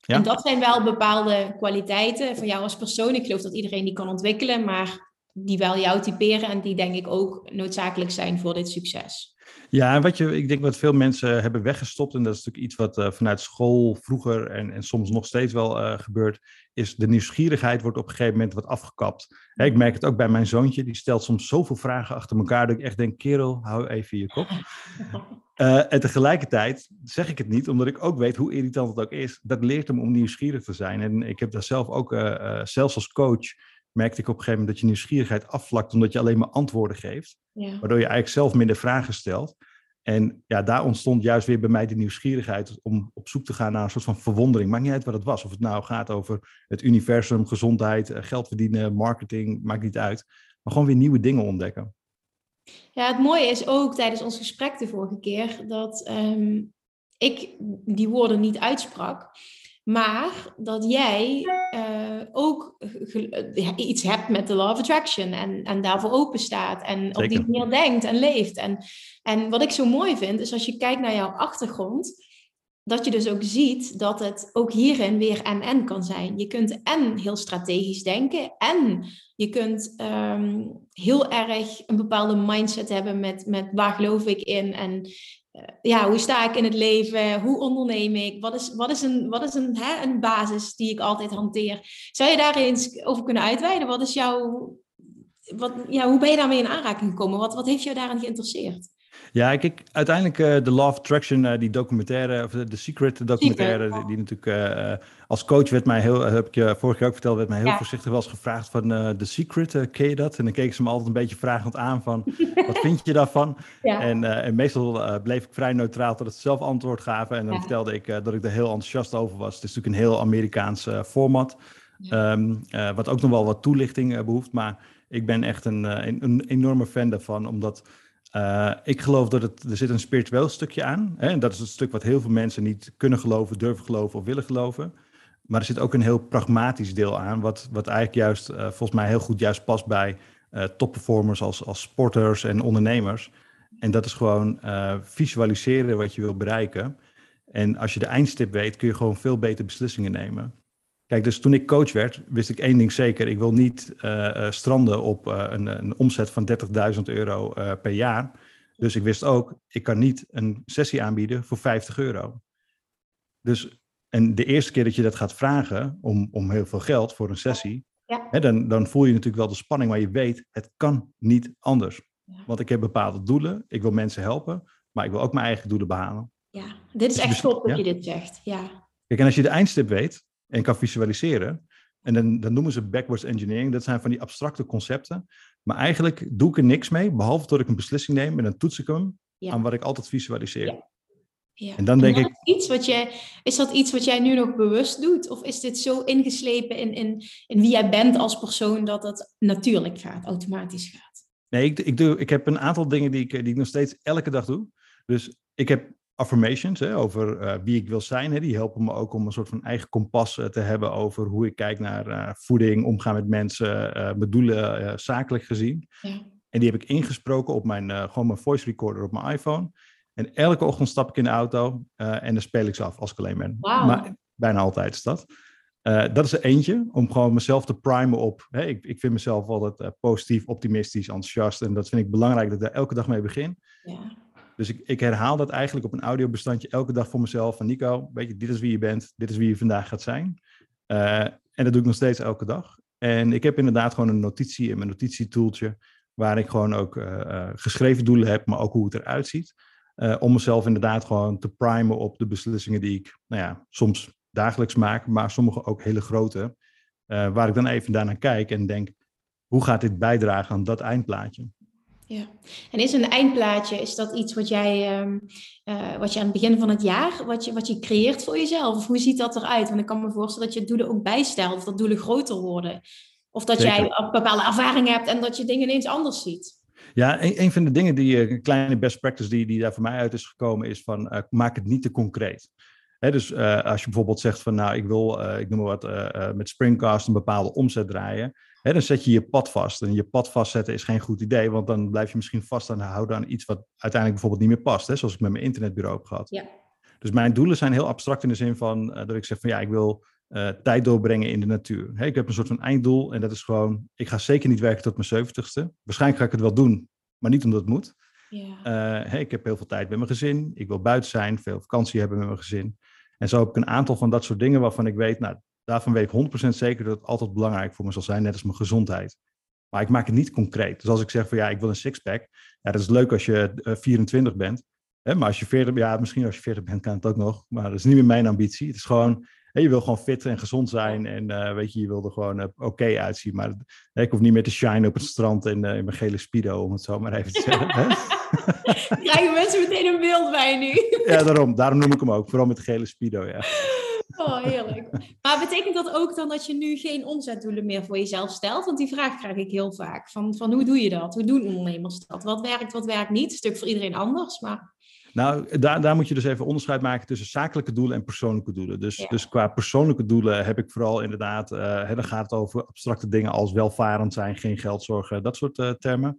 Ja. En dat zijn wel bepaalde kwaliteiten van jou als persoon. Ik geloof dat iedereen die kan ontwikkelen, maar die wel jou typeren en die denk ik ook noodzakelijk zijn voor dit succes. Ja, en wat je, ik denk wat veel mensen hebben weggestopt, en dat is natuurlijk iets wat uh, vanuit school vroeger en, en soms nog steeds wel uh, gebeurt, is de nieuwsgierigheid wordt op een gegeven moment wat afgekapt. Hè, ik merk het ook bij mijn zoontje, die stelt soms zoveel vragen achter elkaar dat ik echt denk, kerel, hou even je kop. Uh, en tegelijkertijd zeg ik het niet, omdat ik ook weet hoe irritant het ook is. Dat leert hem om nieuwsgierig te zijn. En ik heb daar zelf ook, zelfs als coach, merkte ik op een gegeven moment dat je nieuwsgierigheid afvlakt omdat je alleen maar antwoorden geeft. Ja. Waardoor je eigenlijk zelf minder vragen stelt. En ja, daar ontstond juist weer bij mij de nieuwsgierigheid om op zoek te gaan naar een soort van verwondering. Maakt niet uit wat het was. Of het nou gaat over het universum, gezondheid, eh, geld verdienen, marketing, maakt niet uit. Maar gewoon weer nieuwe dingen ontdekken. Ja, het mooie is ook tijdens ons gesprek de vorige keer dat um, ik die woorden niet uitsprak. Maar dat jij uh, ook iets hebt met de law of attraction en, en daarvoor open staat en op die manier denkt en leeft. En, en wat ik zo mooi vind, is als je kijkt naar jouw achtergrond, dat je dus ook ziet dat het ook hierin weer en-en kan zijn. Je kunt en heel strategisch denken en je kunt um, heel erg een bepaalde mindset hebben met, met waar geloof ik in en ja, hoe sta ik in het leven? Hoe onderneem ik? Wat is, wat is, een, wat is een, hè, een basis die ik altijd hanteer? Zou je daar eens over kunnen uitweiden? Wat is jouw, wat, ja, hoe ben je daarmee in aanraking gekomen? Wat, wat heeft jou daarin geïnteresseerd? Ja, kijk, uiteindelijk uh, de Law of Attraction, uh, die documentaire, of de Secret documentaire, die, die, natuurlijk uh, als coach werd mij heel, heb ik je vorig jaar ook verteld, werd mij heel voorzichtig wel eens gevraagd van The Secret, ken je dat? En dan keken ze me altijd een beetje vragend aan van, wat vind je daarvan? Ja. En, en, meestal bleef ik vrij neutraal tot het zelf antwoord gaven en dan ja. vertelde ik dat ik er heel enthousiast over was. Het is natuurlijk een heel Amerikaans format, um, wat ook nog wel wat toelichting behoeft, maar ik ben echt een, een, een enorme fan daarvan, omdat... Uh, ik geloof dat er zit een spiritueel stukje aan. Hè? En dat is het stuk wat heel veel mensen niet kunnen geloven, durven geloven of willen geloven. Maar er zit ook een heel pragmatisch deel aan, wat, wat eigenlijk juist uh, volgens mij heel goed juist past bij uh, topperformers als, als sporters en ondernemers. En dat is gewoon visualiseren wat je wil bereiken. En als je de eindstip weet, kun je gewoon veel beter beslissingen nemen. Kijk, dus toen ik coach werd, wist ik één ding zeker. Ik wil niet uh, stranden op uh, een, een, omzet van 30.000 euro uh, per jaar. Dus ik wist ook, ik kan niet een sessie aanbieden voor 50 euro. Dus, en de eerste keer dat je dat gaat vragen om, om heel veel geld voor een sessie, ja. hè, dan, dan voel je natuurlijk wel de spanning, maar je weet, het kan niet anders. Ja. Want ik heb bepaalde doelen, ik wil mensen helpen, maar ik wil ook mijn eigen doelen behalen. Ja, dit is dus echt top dat je dit zegt. Ja. Kijk, en als je de eindstip weet, en kan visualiseren. En dan, dan noemen ze backwards engineering. Dat zijn van die abstracte concepten. Maar eigenlijk doe ik er niks mee, behalve dat ik een beslissing neem en dan toets ik hem aan wat ik altijd visualiseer. Ja. Ja. En dan denk ik. Iets wat jij, is dat iets wat jij nu nog bewust doet? Of is dit zo ingeslepen in, in, in wie jij bent als persoon dat het natuurlijk gaat, automatisch gaat? Nee, ik, ik, doe, ik heb een aantal dingen die ik, die ik nog steeds elke dag doe. Dus ik heb affirmations hè, over uh, wie ik wil zijn. Hè, die helpen me ook om een soort van eigen kompas uh, te hebben over hoe ik kijk naar uh, voeding, omgaan met mensen, mijn doelen zakelijk gezien. Ja. En die heb ik ingesproken op mijn, gewoon mijn voice recorder op mijn iPhone. En elke ochtend stap ik in de auto en dan speel ik ze af als ik alleen ben. Maar bijna altijd is dat. dat is er eentje, om gewoon mezelf te primen op. Hè, ik, ik vind mezelf altijd positief, optimistisch, enthousiast. En dat vind ik belangrijk dat ik daar elke dag mee begin. Ja. Dus ik, ik, herhaal dat eigenlijk op een audiobestandje elke dag voor mezelf. Van Nico, weet je, dit is wie je bent, dit is wie je vandaag gaat zijn. Uh, en dat doe ik nog steeds elke dag. En ik heb inderdaad gewoon een notitie in mijn notitietoeltje, waar ik gewoon ook uh, geschreven doelen heb, maar ook hoe het eruit ziet. Om mezelf inderdaad gewoon te primen op de beslissingen die ik, nou ja, soms dagelijks maak, maar sommige ook hele grote. waar ik dan even daarnaar kijk en denk, hoe gaat dit bijdragen aan dat eindplaatje? Ja, en is een eindplaatje, is dat iets wat jij, um, uh, wat je aan het begin van het jaar, wat je, wat je creëert voor jezelf? Of hoe ziet dat eruit? Want ik kan me voorstellen dat je doelen ook bijstelt, of dat doelen groter worden. Of dat jij jij bepaalde ervaringen hebt en dat je dingen ineens anders ziet. Ja, een, een van de dingen die, een kleine best practice die, die daar voor mij uit is gekomen, is van uh, maak het niet te concreet. Dus uh, als je bijvoorbeeld zegt van nou, ik wil, ik noem maar wat, met Springcast een bepaalde omzet draaien Hè, dan zet je je pad vast. En je pad vastzetten is geen goed idee, want dan blijf je misschien vast aan houden aan iets wat uiteindelijk bijvoorbeeld niet meer past. Hè, zoals ik met mijn internetbureau heb gehad. Ja. Dus mijn doelen zijn heel abstract in de zin van uh, dat ik zeg van ja, ik wil uh, tijd doorbrengen in de natuur. Hè, ik heb een soort van einddoel en dat is gewoon, ik ga zeker niet werken tot mijn zeventigste. Waarschijnlijk ga ik het wel doen, maar niet omdat het moet. Ja. Uh, ik heb heel veel tijd met mijn gezin. Ik wil buiten zijn, veel vakantie hebben met mijn gezin. En zo heb ik een aantal van dat soort dingen waarvan ik weet, nou, Daarvan weet ik 100% zeker dat het altijd belangrijk voor me zal zijn, net als mijn gezondheid. Maar ik maak het niet concreet. Dus als ik zeg van ja, ik wil een sixpack, ja, dat is leuk als je 24 eh, bent. Hè, maar als je 40, ja, misschien als je 40 bent kan het ook nog. Maar dat is niet meer mijn ambitie. Het is gewoon, hè, je wil gewoon fit en gezond zijn. En uh, weet je, je wil er gewoon uh, oké uitzien. Maar hè, ik hoef niet meer te shine op het strand in, in mijn gele speedo, om het zo maar even te zeggen. Krijgen mensen meteen een beeld bij nu? ja, daarom. Daarom noem ik hem ook. Vooral met de gele speedo, ja. Oh, heerlijk. Maar betekent dat ook dan dat je nu geen omzetdoelen meer voor jezelf stelt? Want die vraag krijg ik heel vaak. Van, van hoe doe je dat? Hoe doen ondernemers dat? Wat werkt, wat werkt niet? Een stuk voor iedereen anders, maar... Nou, daar, daar moet je dus even onderscheid maken tussen zakelijke doelen en persoonlijke doelen. Dus, dus qua persoonlijke doelen heb ik vooral inderdaad, uh, dan gaat het over abstracte dingen als welvarend zijn, geen geld zorgen, dat soort uh, termen.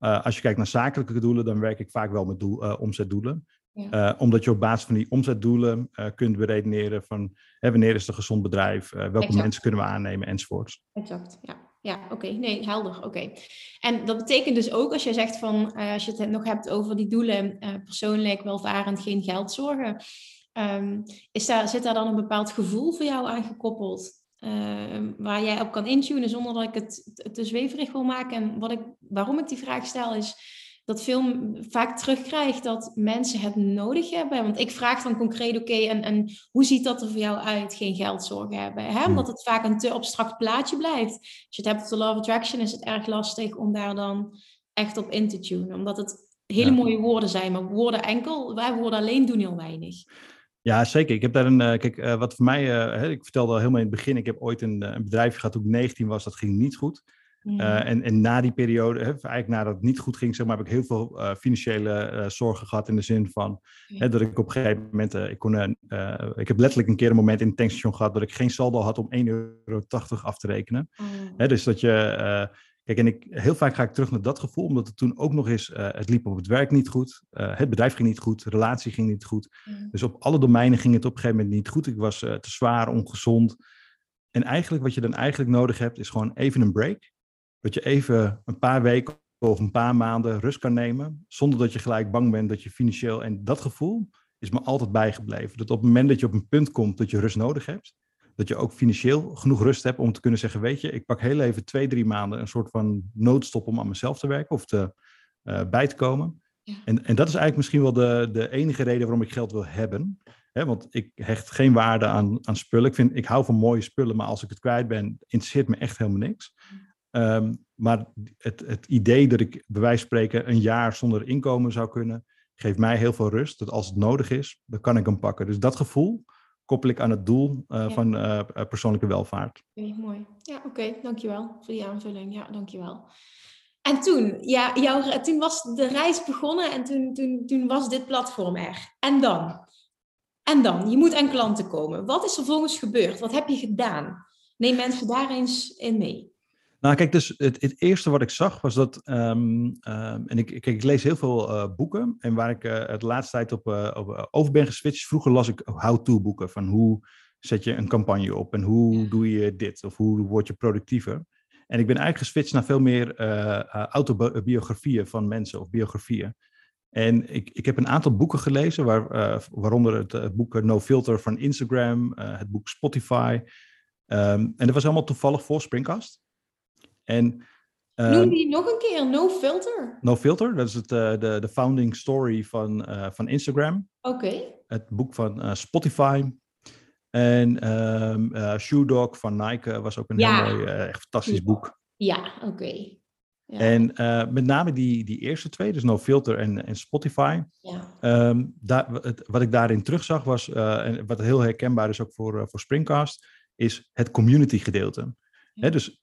Uh, als je kijkt naar zakelijke doelen, dan werk ik vaak wel met doel, omzetdoelen. Ja. omdat je op basis van die omzetdoelen kunt beredeneren van hè, wanneer is het een gezond bedrijf, welke mensen kunnen we aannemen enzovoorts. Exact, ja. Ja, oké. Nee, helder. Oké. En dat betekent dus ook als je zegt van, als je het nog hebt over die doelen, persoonlijk, welvarend, geen geld zorgen. Um, is daar, zit daar dan een bepaald gevoel voor jou aan gekoppeld? Uh, waar jij op kan intunen zonder dat ik het te zweverig wil maken. En wat ik, waarom ik die vraag stel is dat veel vaak terugkrijg dat mensen het nodig hebben. Want ik vraag dan concreet, oké, en, en hoe ziet dat er voor jou uit, geen geldzorgen hebben? Hè? Omdat het vaak een te abstract plaatje blijft. Als je het hebt op de of Attraction, is het erg lastig om daar dan echt op in te tunen. Omdat het hele mooie woorden zijn, maar woorden enkel, wij woorden alleen doen heel weinig. Ja, zeker. Ik heb daar een. Uh, kijk, uh, wat voor mij. Uh, ik vertelde al helemaal in het begin. Ik heb ooit een, een bedrijf gehad toen ik 19 was. Dat ging niet goed. Mm. en, en na die periode, hè, eigenlijk nadat het niet goed ging, zeg maar, heb ik heel veel financiële zorgen gehad. In de zin van hè, dat ik op een gegeven moment. ik, kon, ik heb letterlijk een keer een moment in het tankstation gehad. dat ik geen saldo had om 1,80 euro af te rekenen. Oh. Hè, dus dat je Kijk, en ik, heel vaak ga ik terug naar dat gevoel, omdat het toen ook nog eens, het liep op het werk niet goed, het bedrijf ging niet goed, de relatie ging niet goed. Dus op alle domeinen ging het op een gegeven moment niet goed. Ik was te zwaar, ongezond. En eigenlijk wat je dan eigenlijk nodig hebt, is gewoon even een break. Dat je even een paar weken of een paar maanden rust kan nemen, zonder dat je gelijk bang bent dat je financieel... En dat gevoel is me altijd bijgebleven. Dat op het moment dat je op een punt komt dat je rust nodig hebt, dat je ook financieel genoeg rust hebt om te kunnen zeggen, weet je, ik pak heel even twee, drie maanden een soort van noodstop om aan mezelf te werken of te, uh, bij te komen. Ja. En, en dat is eigenlijk misschien wel de, de enige reden waarom ik geld wil hebben. Want ik hecht geen waarde aan, aan spullen. Ik, vind, ik hou van mooie spullen, maar als ik het kwijt ben, interesseert me echt helemaal niks. Um, maar het, het idee dat ik bij wijze van spreken een jaar zonder inkomen zou kunnen, geeft mij heel veel rust. Dat als het nodig is, dan kan ik hem pakken. Dus dat gevoel, koppel ik aan het doel uh, van uh, persoonlijke welvaart. Okay, mooi. Ja, oké. Okay. Dankjewel voor die aanvulling. Ja, dankjewel. En toen, ja, jouw, toen was de reis begonnen en toen, toen, toen was dit platform er. En dan? En dan? Je moet aan klanten komen. Wat is er volgens gebeurd? Wat heb je gedaan? Neem mensen daar eens in mee. Nou, kijk, dus het, het eerste wat ik zag was dat. ehm, ehm, en ik, kijk, ik lees heel veel eh, boeken. En waar ik eh, het laatste tijd op, eh, op over ben geswitcht. Vroeger las ik how-to boeken. Van hoe zet je een campagne op en hoe Ja. doe je dit of hoe word je productiever. En ik ben eigenlijk geswitcht naar veel meer autobiografieën van mensen of biografieën. En ik, ik heb een aantal boeken gelezen, waar, waaronder het, boek No Filter van Instagram, het boek Spotify. Ehm, en dat was allemaal toevallig voor Springcast. En Noem ehm, die nog een keer, no filter. No Filter, dat is het, eh, de, de founding story van, eh, van Instagram. Oké. Het boek van eh, Spotify. En ehm eh, Shoe Dog van Nike was ook een Ja. heel mooi, echt fantastisch boek. Ja, oké. Ja. En met name die, die eerste twee, dus No Filter en, en Spotify. ja. Ehm, daar, het- wat ik daarin terugzag was, en wat heel herkenbaar is ook voor, voor Springcast, is het community gedeelte. Hè, dus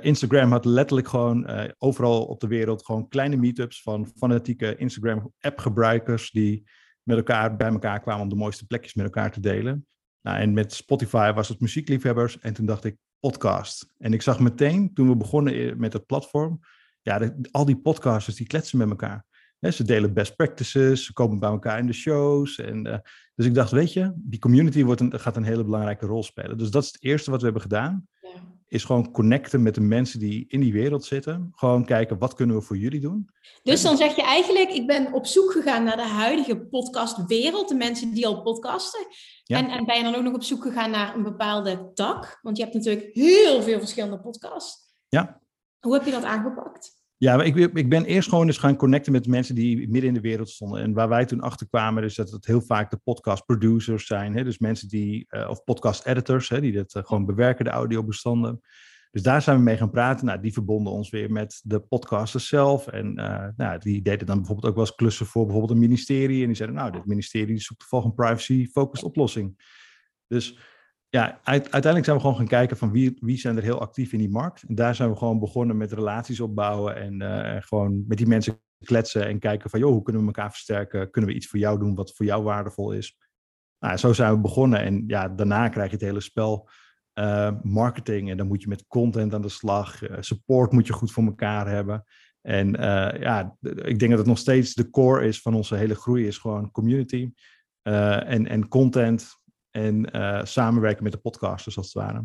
Instagram had letterlijk gewoon eh, overal op de wereld gewoon kleine meetups van fanatieke Instagram app gebruikers die met elkaar bij elkaar kwamen om de mooiste plekjes met elkaar te delen. Nou, en met Spotify was het muziekliefhebbers en toen dacht ik podcast. En ik zag meteen toen we begonnen i- met het platform, ja, al die podcasters die kletsen met elkaar. Ze delen best practices, ze komen bij elkaar in de shows. En, eh, dus ik dacht, weet je, die community wordt een, gaat een hele belangrijke rol spelen. Dus dat is het eerste wat we hebben gedaan. Is gewoon connecten met de mensen die in die wereld zitten. Gewoon kijken, wat kunnen we voor jullie doen? Dus dan zeg je eigenlijk, ik ben op zoek gegaan naar de huidige podcastwereld, de mensen die al podcasten. Ja. En, en ben je dan ook nog op zoek gegaan naar een bepaalde tak? Want je hebt natuurlijk heel veel verschillende podcasts. Ja. Hoe heb je dat aangepakt? Ja, ik, ik ben eerst gewoon eens gaan connecten met mensen die midden in de wereld stonden. En waar wij toen achter kwamen, is dat het heel vaak de podcast producers zijn. Hè? Dus mensen die, eh, of podcast editors, hè, die dat eh, gewoon bewerken, de audiobestanden. Dus daar zijn we mee gaan praten. Nou, die verbonden ons weer met de podcasters zelf. En eh, nou, die deden dan bijvoorbeeld ook wel eens klussen voor bijvoorbeeld een ministerie. En die zeiden, nou, dit ministerie zoekt toevallig een privacy-focused oplossing. Dus ja, uit- uiteindelijk zijn we gewoon gaan kijken van wie, wie zijn er heel actief in die markt. En daar zijn we gewoon begonnen met relaties opbouwen en eh, gewoon met die mensen kletsen en kijken van, joh, hoe kunnen we elkaar versterken? Kunnen we iets voor jou doen wat voor jou waardevol is? Nou, zo zijn we begonnen en ja, daarna krijg je het hele spel eh, marketing en dan moet je met content aan de slag. Eh, support moet je goed voor elkaar hebben. En ja, ik denk dat het nog steeds de core is van onze hele groei, is gewoon community en, en content en eh, samenwerken met de podcasters als het ware.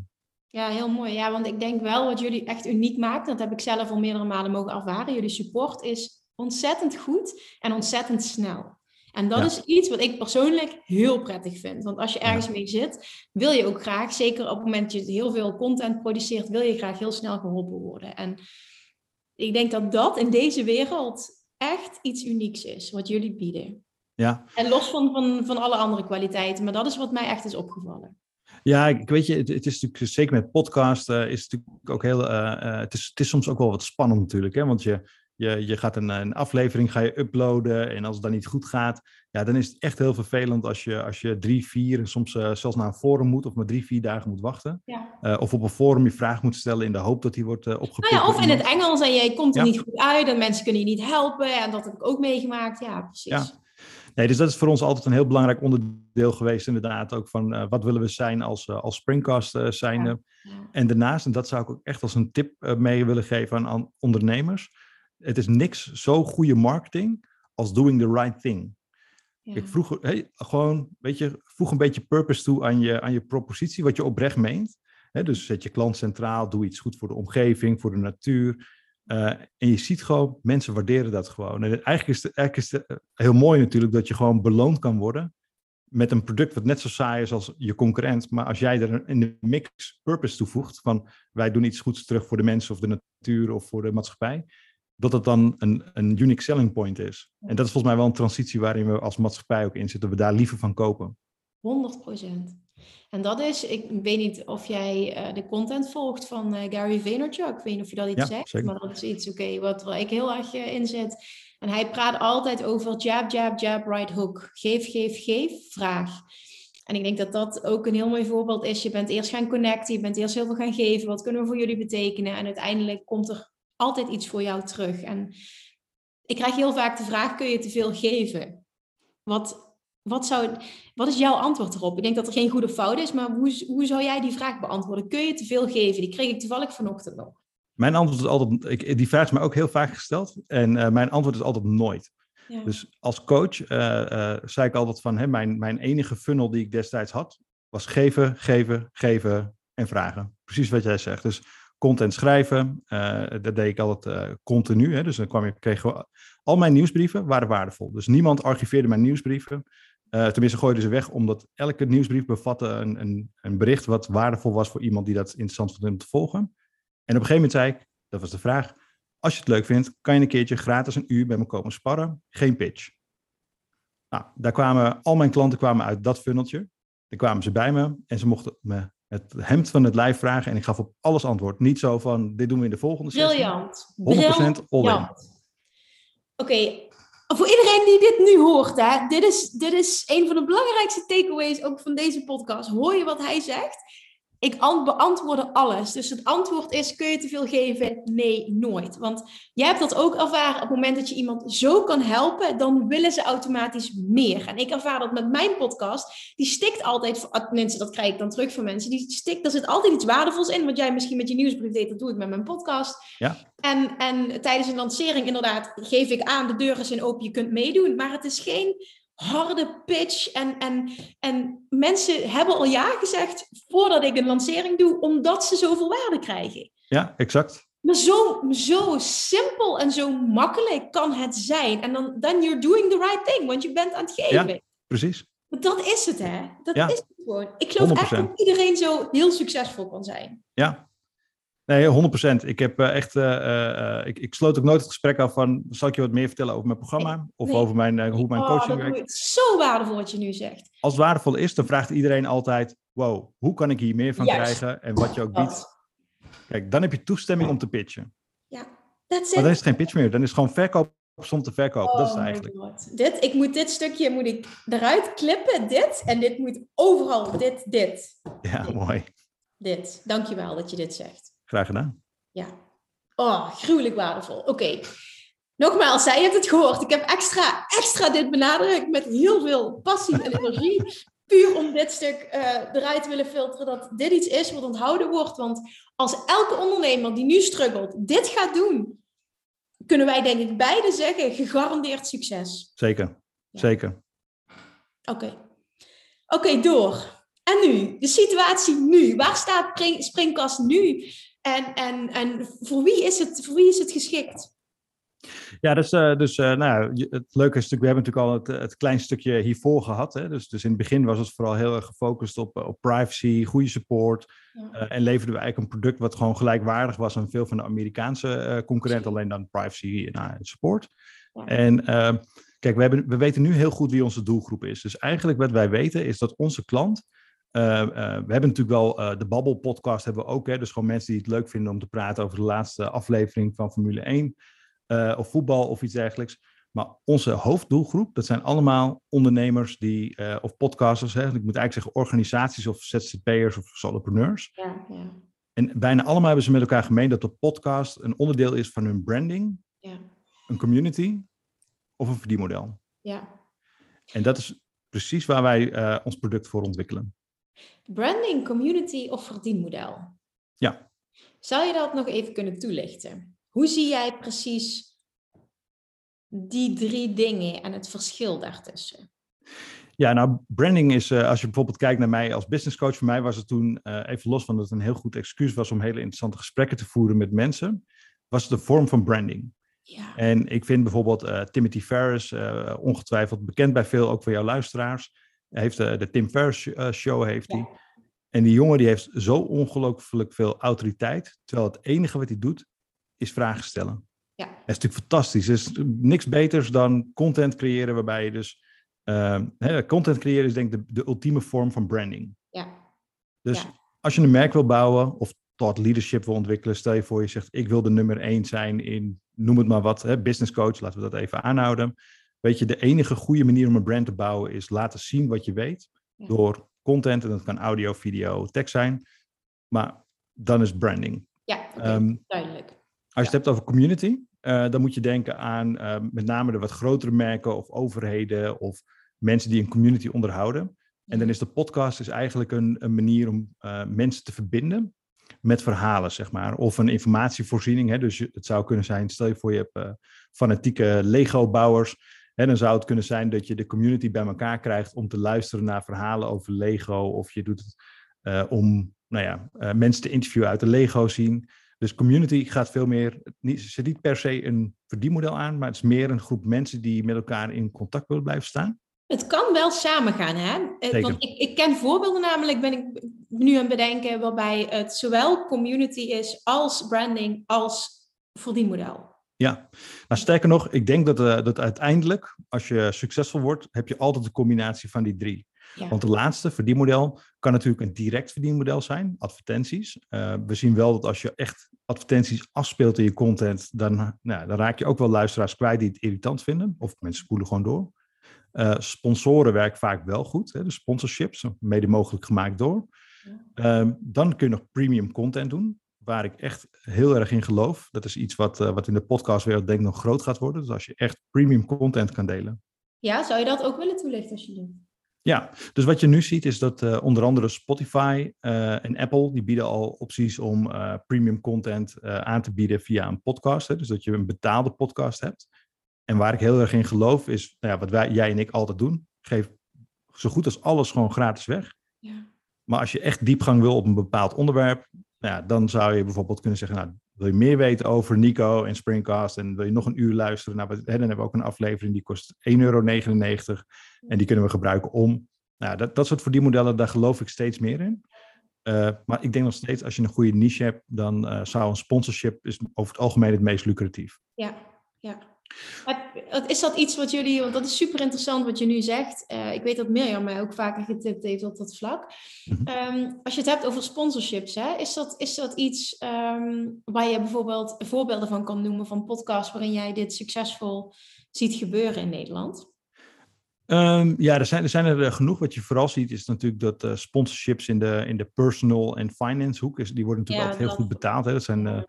Ja, heel mooi. Ja, want ik denk wel wat jullie echt uniek maakt, dat heb ik zelf al meerdere malen mogen ervaren. Jullie support is ontzettend goed en ontzettend snel. En dat Ja. is iets wat ik persoonlijk heel prettig vind. Want als je ergens mee zit, wil je ook graag, zeker op het moment dat je heel veel content produceert, wil je graag heel snel geholpen worden. En ik denk dat dat in deze wereld echt iets unieks is, wat jullie bieden. Ja, En los van, van, van alle andere kwaliteiten, maar dat is wat mij echt is opgevallen. Ja, ik weet je, het, het is natuurlijk zeker met podcast eh, is het natuurlijk ook heel. eh, eh, het, is, het is soms ook wel wat spannend natuurlijk, hè? Want je, je, je gaat een, een aflevering ga je uploaden en als het dan niet goed gaat, ja, dan is het echt heel vervelend als je, als je drie, vier en soms zelfs naar een forum moet of maar drie, vier dagen moet wachten. Ja. Of op een forum je vraag moet stellen in de hoop dat die wordt uh, opgepikt. Nou ja, of in het. Engels en je komt er Ja. niet goed uit en mensen kunnen je niet helpen. En dat heb ik ook meegemaakt. Ja, precies. Nee, dus dat is voor ons altijd een heel belangrijk onderdeel geweest, inderdaad. Ook van eh, wat willen we zijn als, eh, als Springcast zijnde. Ja. En daarnaast, en dat zou ik ook echt als een tip mee willen geven aan, aan ondernemers. Het is niks zo goede marketing als doing the right thing. Ja. Kijk, vroeger, hey, gewoon, weet je, voeg een beetje purpose toe aan je, aan je propositie, wat je oprecht meent. Dus zet je klant centraal, doe iets goed voor de omgeving, voor de natuur. Eh, en je ziet gewoon, mensen waarderen dat gewoon. En eigenlijk is het, eigenlijk eh, heel mooi natuurlijk dat je gewoon beloond kan worden met een product wat net zo saai is als je concurrent. Maar als jij er in de mix purpose toevoegt, van wij doen iets goeds terug voor de mensen of de natuur of voor de maatschappij, dat het dan een, een unique selling point is. En dat is volgens mij wel een transitie waarin we als maatschappij ook in zitten, dat we daar liever van kopen. 100 En dat is, ik weet niet of jij eh, de content volgt van eh, Gary Vaynerchuk. Ik weet niet of je dat iets Ja, zegt, zeker. maar dat is iets, oké, wat waar ik heel erg eh, in zit. En hij praat altijd over jab, jab, jab, right hook. Geef, geef, geef, vraag. En ik denk dat dat ook een heel mooi voorbeeld is. Je bent eerst gaan connecten, je bent eerst heel veel gaan geven. Wat kunnen we voor jullie betekenen? En uiteindelijk komt er altijd iets voor jou terug. En ik krijg heel vaak de vraag, kun je te veel geven? Wat, wat, zou, wat is jouw antwoord erop? Ik denk dat er geen goede fout is, maar hoe, hoe zou jij die vraag beantwoorden? Kun je te veel geven? Die kreeg ik toevallig vanochtend nog. Mijn antwoord is altijd, ik, die vraag is mij ook heel vaak gesteld. En uh, mijn antwoord is altijd nooit. Ja. Dus als coach uh, uh, zei ik altijd van, hè, mijn, mijn enige funnel die ik destijds had, was geven, geven, geven en vragen. Precies wat jij zegt. Dus content schrijven, dat deed ik altijd continu. Hè, dus dan kwam ik, kreeg al mijn nieuwsbrieven waren waardevol. Dus niemand archiveerde mijn nieuwsbrieven. Uh, tenminste, gooide ze weg, omdat elke nieuwsbrief bevatte een, een, een, bericht wat waardevol was voor iemand die dat interessant vond om te volgen. En op een gegeven moment zei ik, dat was de vraag, als je het leuk vindt, kan je een keertje gratis een uur bij me komen sparren. Geen pitch. Nou, daar kwamen, al mijn klanten kwamen uit dat funneltje. Daar kwamen ze bij me en ze mochten me het hemd van het lijf vragen en ik gaf op alles antwoord. Niet zo van, dit doen we in de volgende sessie. Briljant. 100% all-in. Oké, voor iedereen die dit nu hoort, hè, dit, is, dit is een van de belangrijkste takeaways ook van deze podcast. Hoor je wat hij zegt? Ik beantwoordde alles. Dus het antwoord is: kun je te veel geven? Nee, nooit. Want jij hebt dat ook ervaren. Op het moment dat je iemand zo kan helpen, dan willen ze automatisch meer. En ik ervaar dat met mijn podcast. Die stikt altijd, mensen, dat krijg ik dan terug van mensen. Die stikt, er zit altijd iets waardevols in. Wat jij misschien met je nieuwsbrief deed, dat doe ik met mijn podcast. Ja. En, en tijdens een lancering, inderdaad, geef ik aan: de deuren zijn open, je kunt meedoen. Maar het is geen harde pitch. En, en, en mensen hebben al ja gezegd voordat ik een lancering doe, omdat ze zoveel waarde krijgen. Ja, exact. Maar zo, zo simpel en zo makkelijk kan het zijn. En dan then you're doing the right thing, want je bent aan het geven. Ja, precies. Dat is het, hè? Dat is het gewoon. Ik geloof 100%. echt dat iedereen zo heel succesvol kan zijn. Ja, Nee, 100%. Ik heb uh, echt, uh, ik, ik sloot ook nooit het gesprek af van, zal ik je wat meer vertellen over mijn programma? Of over mijn, hoe mijn oh, coaching werkt? Het is zo waardevol wat je nu zegt. Als het waardevol is, dan vraagt iedereen altijd, wow, hoe kan ik hier meer van krijgen? En wat je ook biedt. Kijk, dan heb je toestemming om te pitchen. Ja, that's it. Maar dan is het geen pitch meer, dan is het gewoon verkoop om te verkopen. Oh dat is het oh eigenlijk. Dit, ik moet dit stukje moet ik eruit klippen, dit. En dit moet overal, dit, dit. Ja, mooi. Dit. Dankjewel dat je dit zegt. Graag gedaan. Ja. Oh, gruwelijk waardevol. Oké. Nogmaals, zij heeft het gehoord. Ik heb extra, extra dit benadrukt met heel veel passie en energie. Puur om dit stuk uh, eruit te willen filteren. Dat dit iets is wat onthouden wordt. Want als elke ondernemer die nu struggelt dit gaat doen, kunnen wij denk ik beide zeggen gegarandeerd succes. Zeker. Zeker. Oké. Oké, door. En nu? De situatie nu. Waar staat Springkast nu? En, en, en voor, wie is het, voor wie is het geschikt? Ja, dus, uh, dus uh, nou, het leuke is natuurlijk, we hebben natuurlijk al het, het klein stukje hiervoor gehad. Hè? Dus, dus in het begin was het vooral heel erg gefocust op, op privacy, goede support. Ja. Uh, en leverden we eigenlijk een product wat gewoon gelijkwaardig was aan veel van de Amerikaanse concurrenten, alleen dan privacy en nou, support. Ja. En kijk, we, hebben, we weten nu heel goed wie onze doelgroep is. Dus eigenlijk wat wij weten is dat onze klant uh, uh, we hebben natuurlijk wel uh, de Babbel podcast hebben we ook. Hè, dus gewoon mensen die het leuk vinden om te praten over de laatste aflevering van Formule 1 of voetbal of iets dergelijks. Maar onze hoofddoelgroep, dat zijn allemaal ondernemers die, of podcasters, hè, ik moet eigenlijk zeggen organisaties of ZZP'ers of solopreneurs. Ja, ja. En bijna allemaal hebben ze met elkaar gemeen dat de podcast een onderdeel is van hun branding, ja. een community of een verdienmodel. Ja. En dat is precies waar wij ons product voor ontwikkelen. Branding, community of verdienmodel? Ja. Zou je dat nog even kunnen toelichten? Hoe zie jij precies die drie dingen en het verschil daartussen? Ja, nou, branding is, uh, als je bijvoorbeeld kijkt naar mij als business coach, voor mij was het toen, uh, even los van dat het een heel goed excuus was om hele interessante gesprekken te voeren met mensen, was het een vorm van branding. Ja. En ik vind bijvoorbeeld uh, Timothy Ferris, ongetwijfeld bekend bij veel, ook voor jouw luisteraars, heeft de, de Tim Ferriss eh, show heeft hij. En die jongen die heeft zo ongelooflijk veel autoriteit. Terwijl het enige wat hij doet, is vragen stellen. Ja. Dat is natuurlijk fantastisch. Er is niks beters dan content creëren waarbij je dus... Uh, content creëren is denk ik de, de ultieme vorm van branding. Ja. Dus als je een merk wil bouwen of thought leadership wil ontwikkelen, stel je voor je zegt ik wil de nummer één zijn in, noem het maar wat, hè, business coach, laten we dat even aanhouden. Weet je, de enige goede manier om een brand te bouwen is laten zien wat je weet. Door content, en dat kan audio, video, tekst zijn. Maar dan is branding. Ja, ehm, duidelijk. Als je het hebt over community, uh, dan moet je denken aan uh, met name de wat grotere merken of overheden of mensen die een community onderhouden. En dan is de podcast is eigenlijk een, een manier om uh, mensen te verbinden met verhalen, zeg maar. Of een informatievoorziening. Hè? Dus het zou kunnen zijn, stel je voor je hebt fanatieke Lego-bouwers. En dan zou het kunnen zijn dat je de community bij elkaar krijgt om te luisteren naar verhalen over Lego. Of je doet het uh, om nou ja, uh, mensen te interviewen uit de Lego zien. Dus community gaat veel meer, niet, zit niet per se een verdienmodel aan, maar het is meer een groep mensen die met elkaar in contact willen blijven staan. Het kan wel samengaan, hè? Zeker. Want ik, ik ken voorbeelden namelijk, ben ik nu aan het bedenken, waarbij het zowel community is als branding als verdienmodel. Ja, nou sterker nog, ik denk dat, uh, dat uiteindelijk, als je succesvol wordt, heb je altijd een combinatie van die drie. Ja. Want de laatste verdienmodel kan natuurlijk een direct verdienmodel zijn, advertenties. Uh, we zien wel dat als je echt advertenties afspeelt in je content, dan, nou, dan raak je ook wel luisteraars kwijt die het irritant vinden. Of mensen spoelen gewoon door. Uh, sponsoren werken vaak wel goed, hè, de sponsorships, mede mogelijk gemaakt door. Ja. Uh, dan kun je nog premium content doen, waar ik echt heel erg in geloof. Dat is iets wat, uh, wat in de podcastwereld denk ik nog groot gaat worden. Dus als je echt premium content kan delen. Ja, zou je dat ook willen toelichten alsjeblieft? Ja, dus wat je nu ziet is dat uh, onder andere Spotify uh, en Apple, die bieden al opties om premium content aan te bieden via een podcast. Hè? Dus dat je een betaalde podcast hebt. En waar ik heel erg in geloof is, nou ja, wat wij, jij en ik altijd doen, geef zo goed als alles gewoon gratis weg. Ja. Maar als je echt diepgang wil op een bepaald onderwerp, nou ja, dan zou je bijvoorbeeld kunnen zeggen, nou, wil je meer weten over Nico en Springcast en wil je nog een uur luisteren? Nou, hè, dan hebben we ook een aflevering die kost 1,99 euro en die kunnen we gebruiken om. Nou, dat, dat soort verdienmodellen, daar geloof ik steeds meer in. Uh, maar ik denk nog steeds, als je een goede niche hebt, dan uh, zou een sponsorship is over het algemeen het meest lucratief. Ja, ja. Is dat iets wat jullie, want dat is super interessant wat je nu zegt. Uh, ik weet dat Mirjam mij ook vaker getipt heeft op dat vlak. Mm-hmm. Um, als je het hebt over sponsorships, hè, is, dat, is dat iets um, waar je bijvoorbeeld voorbeelden van kan noemen van podcasts waarin jij dit succesvol ziet gebeuren in Nederland? Um, ja, er zijn, er zijn er genoeg. Wat je vooral ziet is natuurlijk dat uh, sponsorships in de, in de personal en finance hoek, is, die worden natuurlijk ja, altijd heel goed betaald. Hè. Dat zijn... Uh,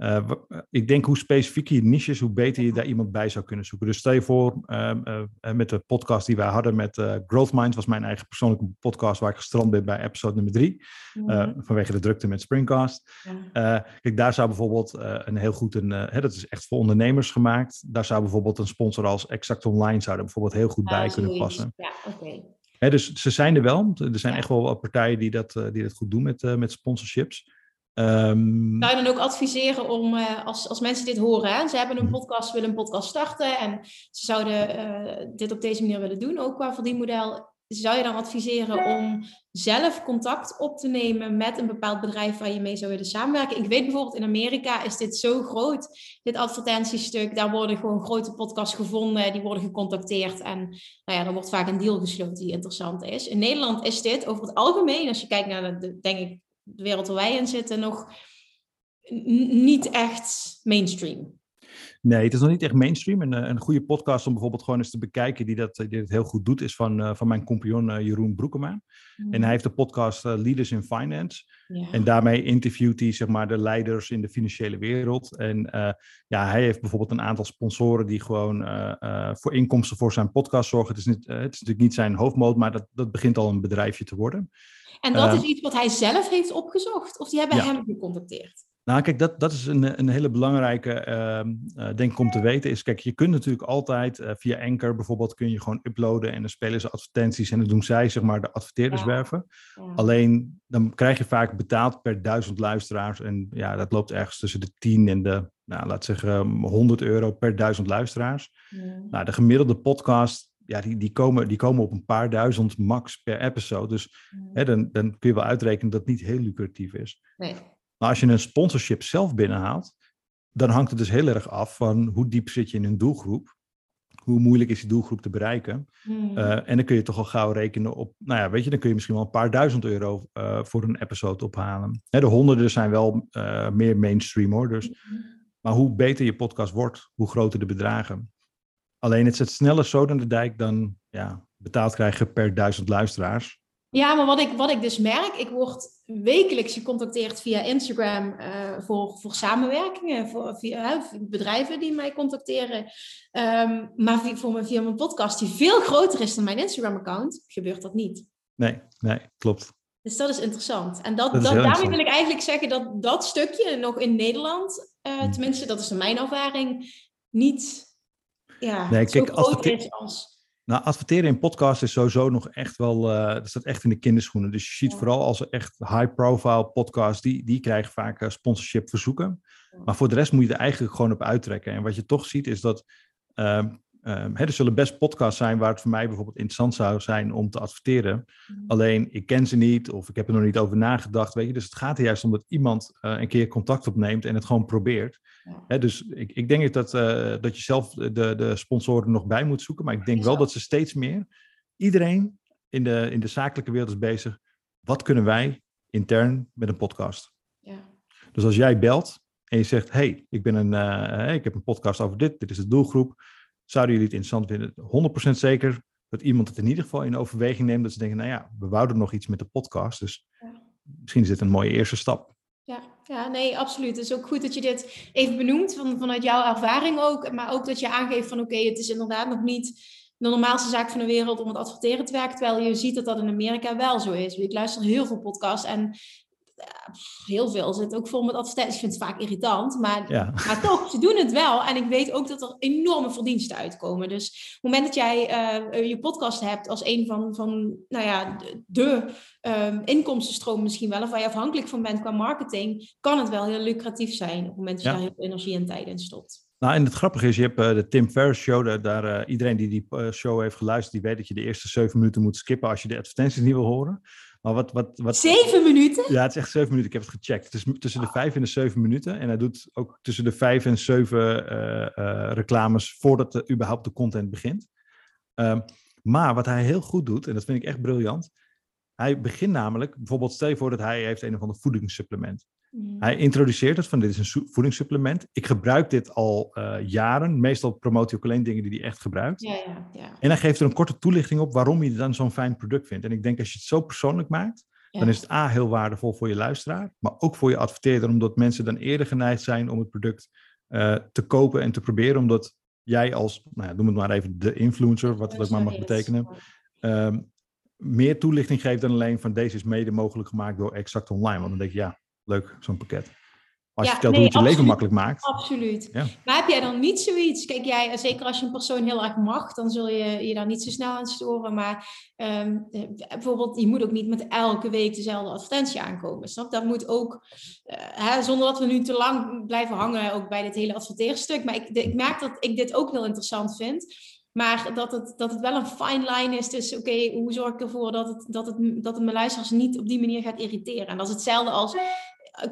uh, ik denk hoe specifieker je niche is, hoe beter je daar iemand bij zou kunnen zoeken. Dus stel je voor, uh, uh, met de podcast die wij hadden met Growth Minds, was mijn eigen persoonlijke podcast waar ik gestrand ben bij episode nummer drie, vanwege de drukte met Springcast. Ja. kijk, daar zou bijvoorbeeld een heel goed, een, hè, dat is echt voor ondernemers gemaakt, daar zou bijvoorbeeld een sponsor als Exact Online zou er bijvoorbeeld heel goed bij kunnen passen. Ja, oké. Okay. dus ze zijn er wel. Er zijn echt wel partijen die dat, die dat goed doen met, met sponsorships. Um... Zou je dan ook adviseren om, uh, als, als mensen dit horen, hè, ze hebben een podcast, willen een podcast starten en ze zouden uh, dit op deze manier willen doen, ook qua verdienmodel, zou je dan adviseren om zelf contact op te nemen met een bepaald bedrijf waar je mee zou willen samenwerken? Ik weet bijvoorbeeld in Amerika is dit zo groot, dit advertentiestuk. Daar worden gewoon grote podcasts gevonden, die worden gecontacteerd en nou ja, dan wordt vaak een deal gesloten die interessant is. In Nederland is dit over het algemeen, als je kijkt naar de, denk ik, de wereld waar wij in zitten nog niet echt mainstream. Nee, het is nog niet echt mainstream. En, uh, een goede podcast om bijvoorbeeld gewoon eens te bekijken die dat, die dat heel goed doet, is van, uh, van mijn compagnon uh, Jeroen Broekema. Mm. En hij heeft de podcast Leaders in Finance. Ja. En daarmee interviewt hij zeg maar, de leiders in de financiële wereld. En ja, hij heeft bijvoorbeeld een aantal sponsoren die gewoon voor inkomsten voor zijn podcast zorgen. Het is, niet, het is natuurlijk niet zijn hoofdmoot, maar dat, dat begint al een bedrijfje te worden. En dat is iets wat hij zelf heeft opgezocht? Of die hebben ja. hem gecontacteerd? Nou, kijk, dat, dat is een, een hele belangrijke, uh, denk ik, om te weten. Is, kijk, je kunt natuurlijk altijd uh, via Anchor bijvoorbeeld, kun je gewoon uploaden en dan spelen ze advertenties en dan doen zij, zeg maar, de adverteerders ja. werven. Ja. Alleen, dan krijg je vaak betaald per duizend luisteraars. En ja, dat loopt ergens tussen de 10 en de, nou, laat zeggen, 100 euro per duizend luisteraars. Ja. Nou, de gemiddelde podcast ja, die, die, komen, die komen op een paar duizend max per episode. Dus mm. hè, dan, dan kun je wel uitrekenen dat het niet heel lucratief is. Nee. Maar als je een sponsorship zelf binnenhaalt, dan hangt het dus heel erg af van hoe diep zit je in een doelgroep. Hoe moeilijk is die doelgroep te bereiken? Mm. Uh, en dan kun je toch al gauw rekenen op, nou ja, weet je, dan kun je misschien wel een paar duizend euro uh, voor een episode ophalen. Hè, de honderden zijn wel uh, meer mainstream hoor. Dus, mm. maar hoe beter je podcast wordt, hoe groter de bedragen. Alleen het zet sneller zo naar de dijk dan ja, betaald krijgen per duizend luisteraars. Ja, maar wat ik, wat ik dus merk, ik word wekelijks gecontacteerd via Instagram uh, voor, voor samenwerkingen, voor, via bedrijven die mij contacteren. Um, maar via, voor mijn, via mijn podcast, die veel groter is dan mijn Instagram-account, gebeurt dat niet. Nee, nee, klopt. Dus dat is interessant. En dat, dat, daarmee wil ik eigenlijk zeggen dat dat stukje nog in Nederland, uh, tenminste, dat is mijn ervaring, niet ja, nee, kijk, is als nou, adverteren in podcast is sowieso nog echt wel, uh, dat staat echt in de kinderschoenen. Dus je ziet vooral als er echt high-profile podcasts, die, die krijgen vaak uh, sponsorship verzoeken. Maar voor de rest moet je er eigenlijk gewoon op uittrekken. En wat je toch ziet is dat, uh, er zullen best podcasts zijn waar het voor mij bijvoorbeeld interessant zou zijn om te adverteren. Mm. Alleen, ik ken ze niet of ik heb er nog niet over nagedacht, weet je. Dus het gaat er juist om dat iemand eh, een keer contact opneemt en het gewoon probeert dus ik, ik denk dat, uh, dat je zelf de, de sponsoren nog bij moet zoeken. Maar ik denk wel dat ze steeds meer, iedereen in de, in de zakelijke wereld is bezig. Wat kunnen wij intern met een podcast? Ja. Dus als jij belt en je zegt, hey, ik, ben een, uh, ik heb een podcast over dit, dit is de doelgroep. Zouden jullie het interessant vinden? 100% zeker dat iemand het in ieder geval in overweging neemt. Dat ze denken, nou ja, we wouden nog iets met de podcast. Dus ja. misschien is dit een mooie eerste stap. Ja, ja, nee, absoluut. Het is ook goed dat je dit even benoemt van, vanuit jouw ervaring ook. Maar ook dat je aangeeft van oké, het is inderdaad nog niet de normaalste zaak van de wereld om het adverteren te werken. Terwijl je ziet dat dat in Amerika wel zo is. Ik luister heel veel podcasts en heel veel zit ook vol met advertenties. Ik vind het vaak irritant, maar, maar toch, ze doen het wel. En ik weet ook dat er enorme verdiensten uitkomen. Dus op het moment dat jij uh, je podcast hebt als een van, van nou ja, de um, inkomstenstroom misschien wel, of waar je afhankelijk van bent qua marketing, kan het wel heel lucratief zijn op het moment dat je daar heel veel energie en tijd in stopt. Nou, en het grappige is, je hebt uh, de Tim Ferriss show. Daar, uh, iedereen die die show heeft geluisterd, die weet dat je de eerste zeven minuten moet skippen als je de advertenties niet wil horen. Maar wat, wat, wat... Zeven minuten? Ja, het is echt zeven minuten. Ik heb het gecheckt. Het is tussen de vijf en de zeven minuten. En hij doet ook tussen de vijf en zeven uh, uh, reclames voordat de, überhaupt de content begint. Um, maar wat hij heel goed doet, en dat vind ik echt briljant. Hij begint namelijk, bijvoorbeeld stel je voor dat hij heeft een of ander voedingssupplement. Mm. Hij introduceert het van dit is een voedingssupplement. Ik gebruik dit al uh, jaren. Meestal promoot hij ook alleen dingen die hij echt gebruikt. Ja, ja, ja. En hij geeft er een korte toelichting op waarom je dan zo'n fijn product vindt. En ik denk als je het zo persoonlijk maakt, dan is het A heel waardevol voor je luisteraar, maar ook voor je adverteerder, omdat mensen dan eerder geneigd zijn om het product uh, te kopen en te proberen, omdat jij als, nou ja, noem het maar even de influencer, wat het ook maar mag betekenen, um, meer toelichting geeft dan alleen van deze is mede mogelijk gemaakt door Exact Online. Want dan denk je, ja, leuk, zo'n pakket. Als je vertelt hoe het je leven makkelijk maakt. Absoluut. Ja. Maar heb jij dan niet zoiets? Kijk, jij, zeker als je een persoon heel erg mag, dan zul je je daar niet zo snel aan storen. Maar um, bijvoorbeeld, je moet ook niet met elke week dezelfde advertentie aankomen. Snap? Dat moet ook, uh, hè, zonder dat we nu te lang blijven hangen, ook bij dit hele adverteerstuk. Maar ik, ik merk dat ik dit ook heel interessant vind. Maar dat het, dat het wel een fine line is. Dus oké, hoe zorg ik ervoor dat het, dat, het, dat het mijn luisteraars niet op die manier gaat irriteren? En dat is hetzelfde als eh,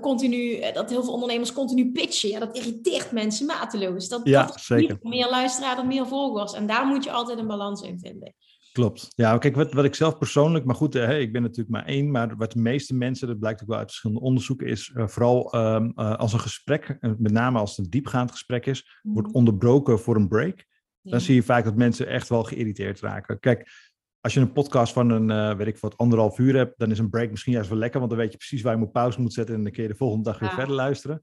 continu, eh, dat heel veel ondernemers continu pitchen. Ja, dat irriteert mensen mateloos. Dat, ja, dat zeker. Meer luisteraar dan meer volgers. En daar moet je altijd een balans in vinden. Klopt. Ja, kijk, wat, wat ik zelf persoonlijk, maar goed, hè, ik ben natuurlijk maar één, maar wat de meeste mensen, dat blijkt ook wel uit verschillende onderzoeken, is uh, vooral um, uh, als een gesprek, met name als het een diepgaand gesprek is, wordt mhm. onderbroken voor een break dan zie je vaak dat mensen echt wel geïrriteerd raken. Kijk, als je een podcast van een, uh, weet ik wat, anderhalf uur hebt, dan is een break misschien juist wel lekker, want dan weet je precies waar je moet pauze moet zetten en dan kun je de volgende dag weer verder luisteren.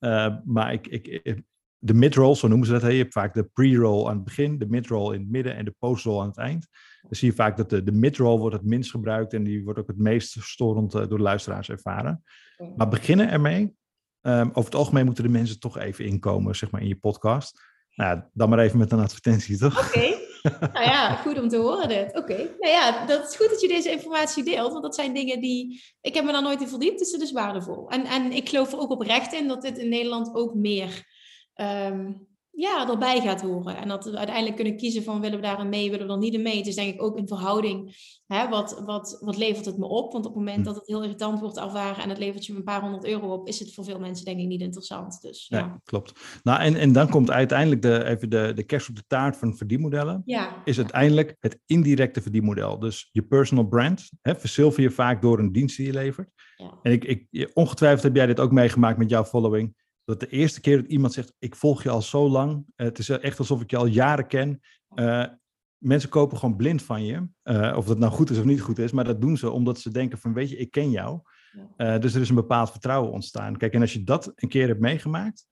Uh, maar ik, ik, de mid-roll, zo noemen ze dat, hè? je hebt vaak de pre-roll aan het begin, de mid-roll in het midden en de post-roll aan het eind. Dan zie je vaak dat de, de mid-roll wordt het minst gebruikt en die wordt ook het meest storend uh, door de luisteraars ervaren. Maar beginnen ermee. Um, over het algemeen moeten de mensen toch even inkomen, zeg maar, in je podcast. Nou, dan maar even met een advertentie, toch? Oké. Nou ja, goed om te horen dit. Oké. Nou ja, dat is goed dat je deze informatie deelt, want dat zijn dingen die... Ik heb me daar nooit in verdiept, dus het is waardevol. En, en ik geloof er ook oprecht in dat dit in Nederland ook meer... Um, ja, erbij gaat horen. En dat we uiteindelijk kunnen kiezen van willen we daar een mee, willen we er niet een mee. Het is denk ik ook in verhouding, hè, wat, wat, wat levert het me op? Want op het moment hm. dat het heel irritant wordt ervaren en het levert je een paar honderd euro op, is het voor veel mensen denk ik niet interessant. Dus, ja. ja klopt. Nou, en, en dan komt uiteindelijk de, even de, de kerst op de taart van verdienmodellen. Ja. Is uiteindelijk het indirecte verdienmodel. Dus je personal brand, hè, verzilver je vaak door een dienst die je levert. Ja. En ik, ik, ongetwijfeld heb jij dit ook meegemaakt met jouw following dat de eerste keer dat iemand zegt, ik volg je al zo lang, het is echt alsof ik je al jaren ken. Uh, mensen kopen gewoon blind van je. Uh, of dat nou goed is of niet goed is, maar dat doen ze omdat ze denken van, weet je, ik ken jou. Uh, dus er is een bepaald vertrouwen ontstaan. Kijk, en als je dat een keer hebt meegemaakt,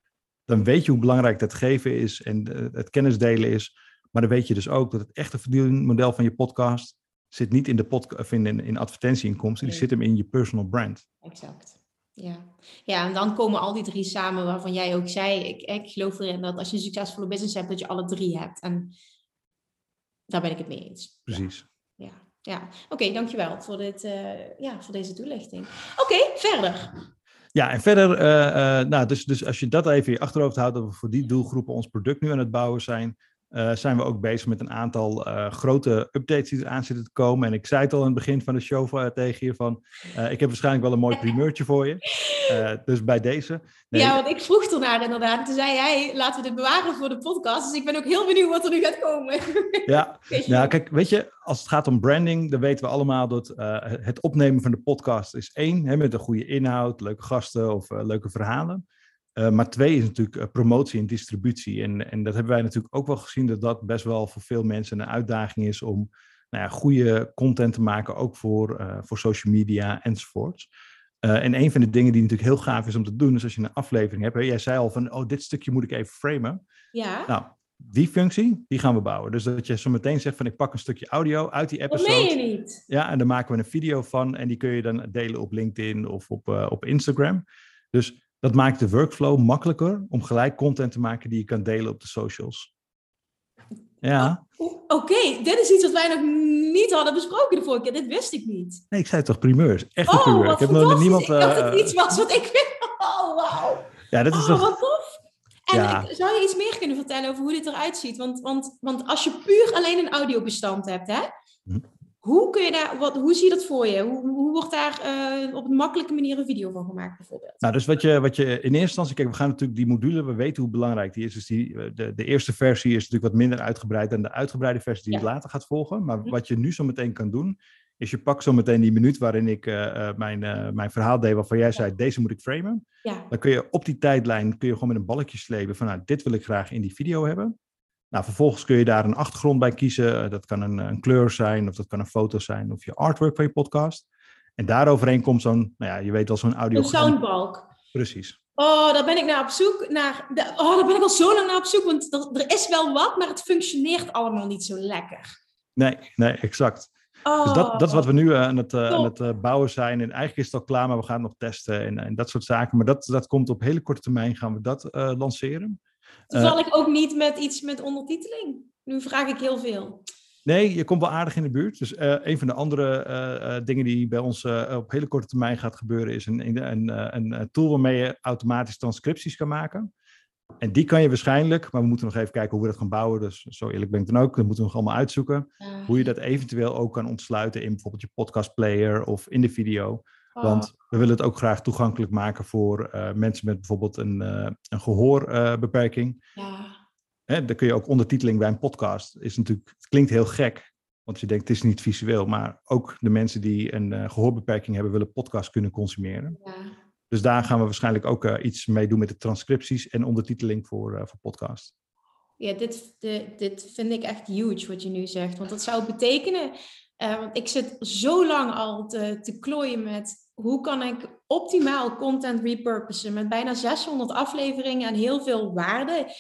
dan weet je hoe belangrijk dat geven is en het kennis delen is. Maar dan weet je dus ook dat het echte verdienmodel van je podcast zit niet in de podcast in, in advertentieinkomsten, die zit hem in je personal brand. Exact. Ja. ja, en dan komen al die drie samen waarvan jij ook zei, ik, ik geloof erin dat als je een succesvolle business hebt, dat je alle drie hebt. En daar ben ik het mee eens. Precies. Ja, ja. oké, dankjewel voor, dit, uh, ja, voor deze toelichting. Oké, verder. Ja, en verder, uh, uh, nou, dus, dus als je dat even in je achterhoofd houdt, dat we voor die doelgroepen ons product nu aan het bouwen zijn, uh, zijn we ook bezig met een aantal uh, grote updates die eraan zitten te komen. En ik zei het al in het begin van de show uh, tegen je van, ik heb waarschijnlijk wel een mooi primeurtje voor je. dus bij deze. Nee. Ja, want ik vroeg ernaar inderdaad. Toen zei hij, laten we dit bewaren voor de podcast. Dus ik ben ook heel benieuwd wat er nu gaat komen. ja, ja kijk, weet je, als het gaat om branding, dan weten we allemaal dat het opnemen van de podcast is één, hè, met een goede inhoud, leuke gasten of leuke verhalen. Uh, maar twee is natuurlijk uh, promotie en distributie. En, en dat hebben wij natuurlijk ook wel gezien dat dat best wel voor veel mensen een uitdaging is om nou ja, goede content te maken, ook voor, uh, voor social media enzovoorts. en een van de dingen die natuurlijk heel gaaf is om te doen, is als je een aflevering hebt. Hè, jij zei al van, oh, dit stukje moet ik even framen. Ja. Nou, die functie, die gaan we bouwen. Dus dat je zo meteen zegt van, ik pak een stukje audio uit die episode. Dat meen je niet. Ja, en dan maken we een video van en die kun je dan delen op LinkedIn of op, op Instagram. Dus dat maakt de workflow makkelijker om gelijk content te maken die je kan delen op de socials. Ja. Oh, Oké, okay. dit is iets wat wij nog niet hadden besproken de vorige keer. Dit wist ik niet. Nee, ik zei toch primeurs. Echt een oh, primeur. Ik heb nog niemand. Ik dacht dat het iets was wat ik vind. Oh, wauw. Ja, dat is oh, toch. Wat tof. En ja. zou je iets meer kunnen vertellen over hoe dit eruit ziet? Want, want, want als je puur alleen een audiobestand hebt, hè, hm. Hoe, kun je daar, wat, hoe zie je dat voor je? Hoe, hoe wordt daar uh, op een makkelijke manier een video van gemaakt, bijvoorbeeld? Nou, dus wat je, wat je in eerste instantie, kijk, we gaan natuurlijk die module, we weten hoe belangrijk die is. Dus die, de, de eerste versie is natuurlijk wat minder uitgebreid dan de uitgebreide versie die ja. je later gaat volgen. Maar hm. wat je nu zo meteen kan doen, is je pakt zo meteen die minuut waarin ik uh, uh, mijn, uh, mijn verhaal deed, waarvan jij zei, deze moet ik framen. Ja. Dan kun je op die tijdlijn, kun je gewoon met een balkje slepen van, nou, dit wil ik graag in die video hebben. Nou, vervolgens kun je daar een achtergrond bij kiezen. Dat kan een, een, kleur zijn, of dat kan een foto zijn, of je artwork van je podcast. En daaroverheen komt zo'n, nou ja, je weet wel, zo'n audio. Een soundbalk. Precies. Oh, daar ben ik naar op zoek. Naar, de, oh, daar ben ik al zo lang naar op zoek, want er, er, is wel wat, maar het functioneert allemaal niet zo lekker. Nee, nee, exact. Oh, dus dat, dat is wat we nu uh, aan het, uh, aan het uh, bouwen zijn. En eigenlijk is het al klaar, maar we gaan het nog testen en, en dat soort zaken. Maar dat, dat komt op hele korte termijn, gaan we dat lanceren. Toevallig uh, ook niet met iets met ondertiteling. Nu vraag ik heel veel. Nee, je komt wel aardig in de buurt. Dus uh, een van de andere uh, dingen die bij ons op hele korte termijn gaat gebeuren, is een, een, tool waarmee je automatisch transcripties kan maken. En die kan je waarschijnlijk, maar we moeten nog even kijken hoe we dat gaan bouwen. Dus zo eerlijk ben ik dan ook. Dat moeten we nog allemaal uitzoeken. Hoe je dat eventueel ook kan ontsluiten in bijvoorbeeld je podcastplayer of in de video. Oh. Want we willen het ook graag toegankelijk maken voor uh, mensen met bijvoorbeeld een, uh, een gehoorbeperking. Ja. Hè, dan kun je ook ondertiteling bij een podcast. Is natuurlijk, het klinkt heel gek, want je denkt het is niet visueel. Maar ook de mensen die een uh, gehoorbeperking hebben, willen podcast kunnen consumeren. Ja. Dus daar gaan we waarschijnlijk ook iets mee doen met de transcripties en ondertiteling voor, voor podcast. Ja, dit, de, dit vind ik echt huge wat je nu zegt. Want dat zou betekenen uh, want ik zit zo lang al te, te klooien met hoe kan ik optimaal content repurposen met bijna 600 afleveringen en heel veel waarde.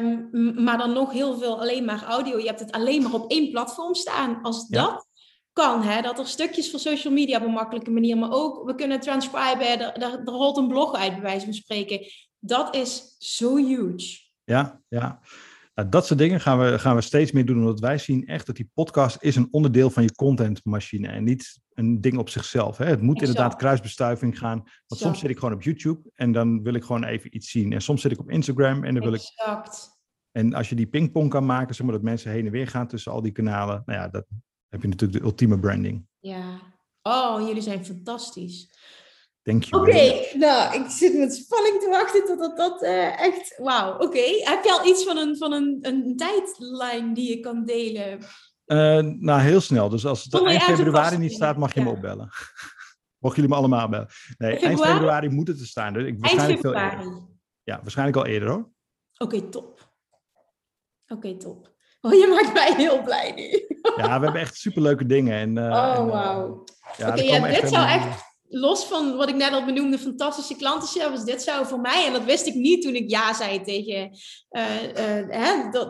Um, maar dan nog heel veel alleen maar audio. Je hebt het alleen maar op één platform staan. Als Ja. dat kan, hè, dat er stukjes voor social media op een makkelijke manier, maar ook we kunnen transcriben, er, er, er rolt een blog uit, bij wijze van spreken. Dat is zo huge. Ja, ja. Nou, dat soort dingen gaan we, gaan we steeds meer doen, omdat wij zien echt dat die podcast is een onderdeel van je contentmachine en niet een ding op zichzelf. Hè. Het moet Exact. inderdaad kruisbestuiving gaan, want soms zit ik gewoon op YouTube en dan wil ik gewoon even iets zien. En soms zit ik op Instagram en dan wil ik... Exact. En als je die pingpong kan maken, zeg maar, dat mensen heen en weer gaan tussen al die kanalen, nou ja, dat heb je natuurlijk de ultieme branding. Ja. Oh, jullie zijn fantastisch. Thank you. Oké, nou, ik zit met spanning te wachten totdat dat eh, echt... Wauw, oké. Heb je al iets van een, van een, een tijdlijn die je kan delen? Eh, nou, heel snel. Dus als het Zonder eind februari niet staat, mag je me opbellen. Mogen jullie me allemaal bellen? Nee, eind Februari? februari moet het er staan. Dus ik, Eind waarschijnlijk februari. veel eerder. Oké, Ja, waarschijnlijk al eerder hoor. top. Oké, top. Oh, je maakt mij heel blij nu. ja, we hebben echt superleuke dingen. En, uh, oh, wauw. Ja, Oké, ja, dit zou echt, los van wat ik net al benoemde, fantastische klantenservice, dit zou voor mij, en dat wist ik niet toen ik ja zei tegen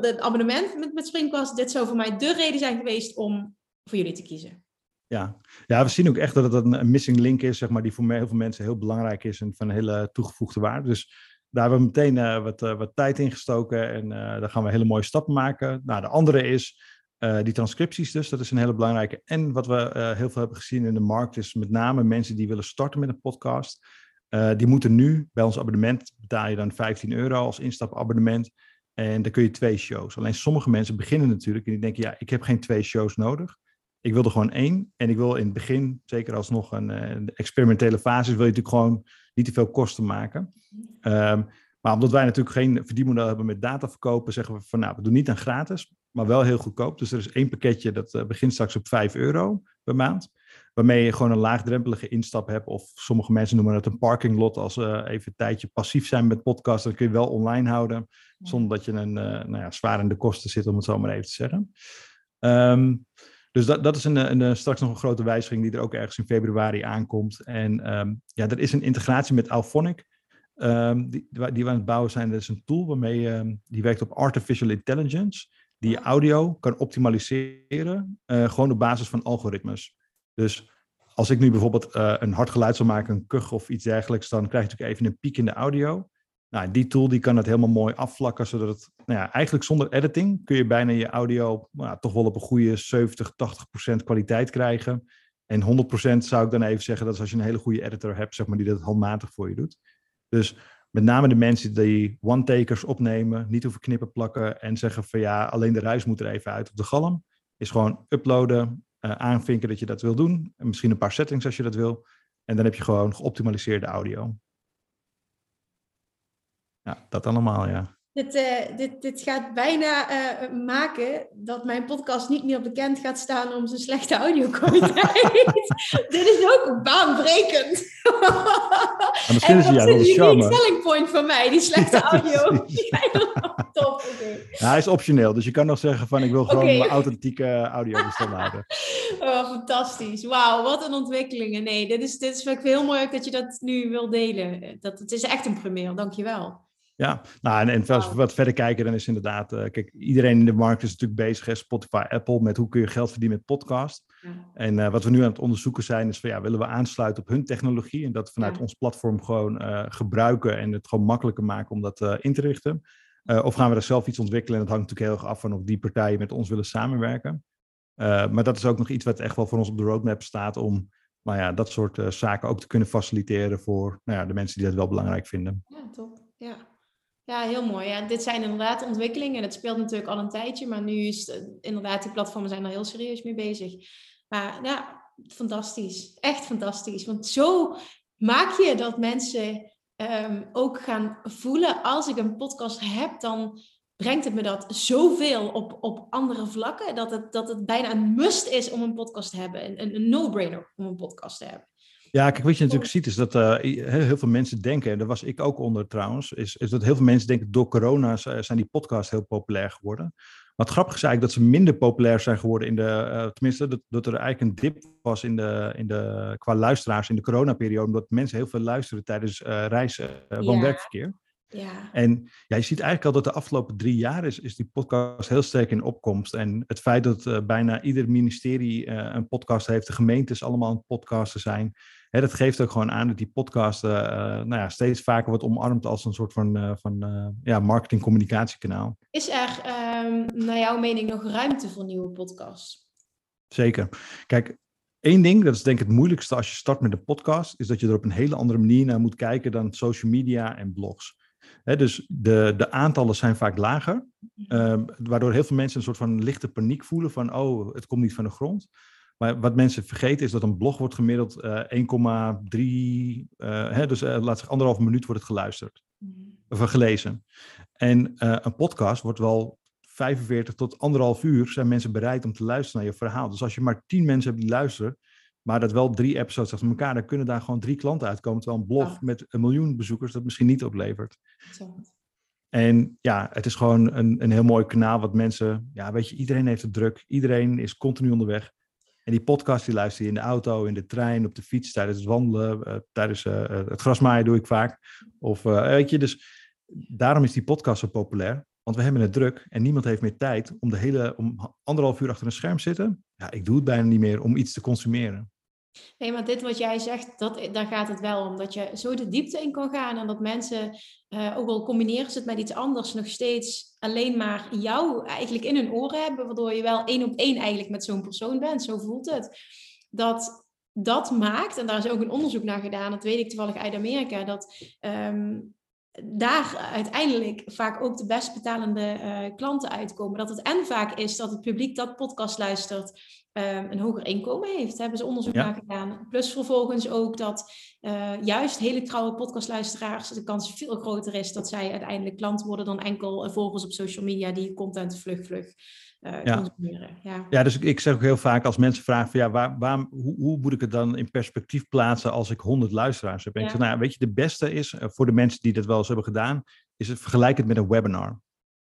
het abonnement met, met Springcast, dit zou voor mij de reden zijn geweest om voor jullie te kiezen. Ja. ja, we zien ook echt dat het een missing link is, zeg maar, die voor heel veel mensen heel belangrijk is en van hele toegevoegde waarde. Dus daar hebben we meteen uh, wat, wat tijd in gestoken en daar gaan we hele mooie stappen maken. Nou, de andere is die transcripties dus, dat is een hele belangrijke. En wat we heel veel hebben gezien in de markt is met name mensen die willen starten met een podcast. die moeten nu bij ons abonnement, betaal je dan 15 euro als instapabonnement. En dan kun je twee shows. Alleen sommige mensen beginnen natuurlijk en die denken, ja, ik heb geen twee shows nodig. Ik wil er gewoon één. En ik wil in het begin, zeker als nog een, experimentele fase wil je natuurlijk gewoon niet te veel kosten maken. Um, maar omdat wij natuurlijk geen verdienmodel hebben met data verkopen, zeggen we van nou, we doen niet aan gratis, maar wel heel goedkoop. Dus er is één pakketje dat uh, begint straks op 5 euro per maand. Waarmee je gewoon een laagdrempelige instap hebt. Of sommige mensen noemen het een parking lot. Als ze even een tijdje passief zijn met podcast, dan kun je wel online houden. Zonder dat je een uh, nou ja, zwaar in de kosten zit, om het zo maar even te zeggen. Um, dus dat, dat is een, een, straks nog een grote wijziging die er ook ergens in februari aankomt. En um, ja, er is een integratie met Alphonic. Um, die, die we aan het bouwen zijn. Dat is een tool waarmee je, die werkt op artificial intelligence. Die je audio kan optimaliseren, uh, gewoon op basis van algoritmes. Dus als ik nu bijvoorbeeld uh, een hard geluid zou maken, een kuch of iets dergelijks, dan krijg je natuurlijk even een piek in de audio. Nou, die tool die kan het helemaal mooi afvlakken, zodat het nou ja, eigenlijk zonder editing kun je bijna je audio nou, toch wel op een goede 70, 80 procent kwaliteit krijgen. En 100 procent zou ik dan even zeggen, dat is als je een hele goede editor hebt, zeg maar, die dat handmatig voor je doet. Dus met name de mensen die one-takers opnemen, niet hoeven knippen, plakken en zeggen van ja, alleen de ruis moet er even uit op de galm, is gewoon uploaden, uh, aanvinken dat je dat wil doen. En misschien een paar settings als je dat wil. En dan heb je gewoon geoptimaliseerde audio. Ja, dat allemaal, ja. Dit, uh, dit, dit gaat bijna uh, maken dat mijn podcast niet meer bekend gaat staan om zijn slechte audio-kwaliteit. dit is ook baanbrekend. misschien is het juist wel een selling point voor mij, die slechte audio. Top, okay. ja, hij is optioneel, dus je kan nog zeggen van ik wil gewoon okay. mijn authentieke audio houden. Oh, fantastisch. Wauw, wat een ontwikkelingen. Nee, dit is, dit is vind ik heel mooi dat je dat nu wil delen. Dat, het is echt een premier, dankjewel. Ja, nou, en, en als we wat verder kijken, dan is inderdaad, uh, kijk, iedereen in de markt is natuurlijk bezig, hè, Spotify, Apple, met hoe kun je geld verdienen met podcast. Ja. En uh, wat we nu aan het onderzoeken zijn, is van ja, willen we aansluiten op hun technologie en dat vanuit ja. ons platform gewoon uh, gebruiken en het gewoon makkelijker maken om dat in te richten. of gaan we er zelf iets ontwikkelen en dat hangt natuurlijk heel erg af van of die partijen met ons willen samenwerken. maar dat is ook nog iets wat echt wel voor ons op de roadmap staat om nou ja, dat soort zaken ook te kunnen faciliteren voor nou ja, de mensen die dat wel belangrijk vinden. Ja, top. Ja. Ja, heel mooi. Ja, dit zijn inderdaad ontwikkelingen. Het speelt natuurlijk al een tijdje, maar nu is inderdaad, die platformen zijn er heel serieus mee bezig. Maar ja, fantastisch. Echt fantastisch. Want zo maak je dat mensen um, ook gaan voelen, als ik een podcast heb, dan brengt het me dat zoveel op, op andere vlakken, dat het, dat het bijna een must is om een podcast te hebben. Een, een no-brainer om een podcast te hebben. Ja, kijk, wat je natuurlijk ziet is dat uh, heel veel mensen denken, en daar was ik ook onder trouwens, is, is dat heel veel mensen denken door corona zijn die podcasts heel populair geworden. Maar het grappige is eigenlijk dat ze minder populair zijn geworden in de, uh, tenminste, dat, dat er eigenlijk een dip was in de, in de, qua luisteraars in de coronaperiode, omdat mensen heel veel luisteren tijdens uh, reizen, woon-werkverkeer. Ja. En ja, je ziet eigenlijk al dat de afgelopen drie jaar is, is die podcast heel sterk in opkomst. En het feit dat bijna ieder ministerie een podcast heeft, de gemeentes allemaal een podcaster zijn, hè, dat geeft ook gewoon aan dat die podcast uh, nou ja, steeds vaker wordt omarmd als een soort van, van ja, marketing-communicatiekanaal. Is er um, naar jouw mening nog ruimte voor nieuwe podcasts? Zeker. Kijk, Eén ding, dat is denk ik het moeilijkste als je start met een podcast, is dat je er op een hele andere manier naar moet kijken dan social media en blogs dus de, de aantallen zijn vaak lager, uh, waardoor heel veel mensen een soort van lichte paniek voelen van, oh, het komt niet van de grond. Maar wat mensen vergeten is dat een blog wordt gemiddeld uh, 1,3, uh, dus uh, laat zich anderhalf minuut wordt het geluisterd, mm. of gelezen. En eh, een podcast wordt wel 45 tot anderhalf uur zijn mensen bereid om te luisteren naar je verhaal. Dus als je maar tien mensen hebt die luisteren, maar dat wel drie episodes achter elkaar, dan kunnen daar gewoon drie klanten uitkomen. Terwijl een blog met een miljoen bezoekers dat misschien niet oplevert. En ja, het is gewoon een, een heel mooi kanaal wat mensen, ja, weet je, iedereen heeft het druk. Iedereen is continu onderweg. En die podcast die luister je in de auto, in de trein, op de fiets, tijdens het wandelen, uh, tijdens uh, het grasmaaien doe ik vaak. Of weet je, dus daarom is die podcast zo populair. Want we hebben het druk en niemand heeft meer tijd om de hele om anderhalf uur achter een scherm zitten. Ja, ik doe het bijna niet meer om iets te consumeren. Nee, maar dit wat jij zegt, dat, daar gaat het wel om. Dat je zo de diepte in kan gaan en dat mensen, uh, ook al combineren ze het met iets anders, nog steeds alleen maar jou eigenlijk in hun oren hebben, waardoor je wel één op één eigenlijk met zo'n persoon bent. Zo voelt het. Dat dat maakt, en daar is ook een onderzoek naar gedaan, dat weet ik toevallig uit Amerika, dat um, daar uiteindelijk vaak ook de best betalende uh, klanten uitkomen. Dat het en vaak is dat het publiek dat podcast luistert um, een hoger inkomen heeft. Daar hebben ze onderzoek naar gedaan. Plus vervolgens ook dat uh, juist hele trouwe podcastluisteraars de kans veel groter is dat zij uiteindelijk klant worden dan enkel volgers op social media die content vlug vlug uh, ja. consumeren. Ja. ja, dus ik zeg ook heel vaak als mensen vragen van ja, waar, waar, hoe, hoe moet ik het dan in perspectief plaatsen als ik 100 luisteraars heb? En ik zeg, nou weet je, de beste is voor de mensen die dat wel eens hebben gedaan, is het vergelijk het met een webinar.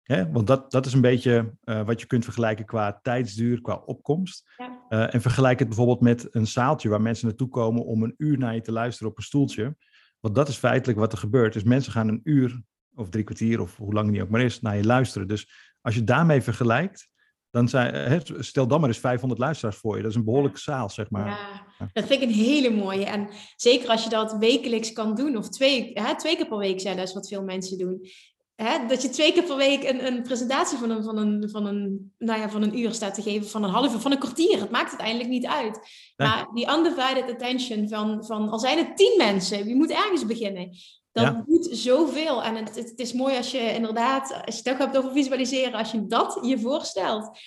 Hè? Want dat, dat is een beetje uh, wat je kunt vergelijken qua tijdsduur, qua opkomst. Ja. Uh, en vergelijk het bijvoorbeeld met een zaaltje waar mensen naartoe komen om een uur naar je te luisteren op een stoeltje. Want dat is feitelijk wat er gebeurt. Dus mensen gaan een uur of drie kwartier of hoe lang die ook maar is, naar je luisteren. Dus als je daarmee vergelijkt, dan zijn, stel dan maar eens 500 luisteraars voor je. Dat is een behoorlijke zaal, zeg maar. Ja, dat vind ik een hele mooie. En zeker als je dat wekelijks kan doen, of twee, hè, twee keer per week zelfs, wat veel mensen doen. Hè, dat je twee keer per week een, een presentatie van een, van, een, van, een, nou ja, van een uur staat te geven, van een half uur, van een kwartier. Het maakt uiteindelijk niet uit. Maar die undivided attention van, van, al zijn het tien mensen, wie moet ergens beginnen? Dat ja. doet zoveel. En het, het, is mooi als je inderdaad, als je het ook hebt over visualiseren, als je dat je voorstelt,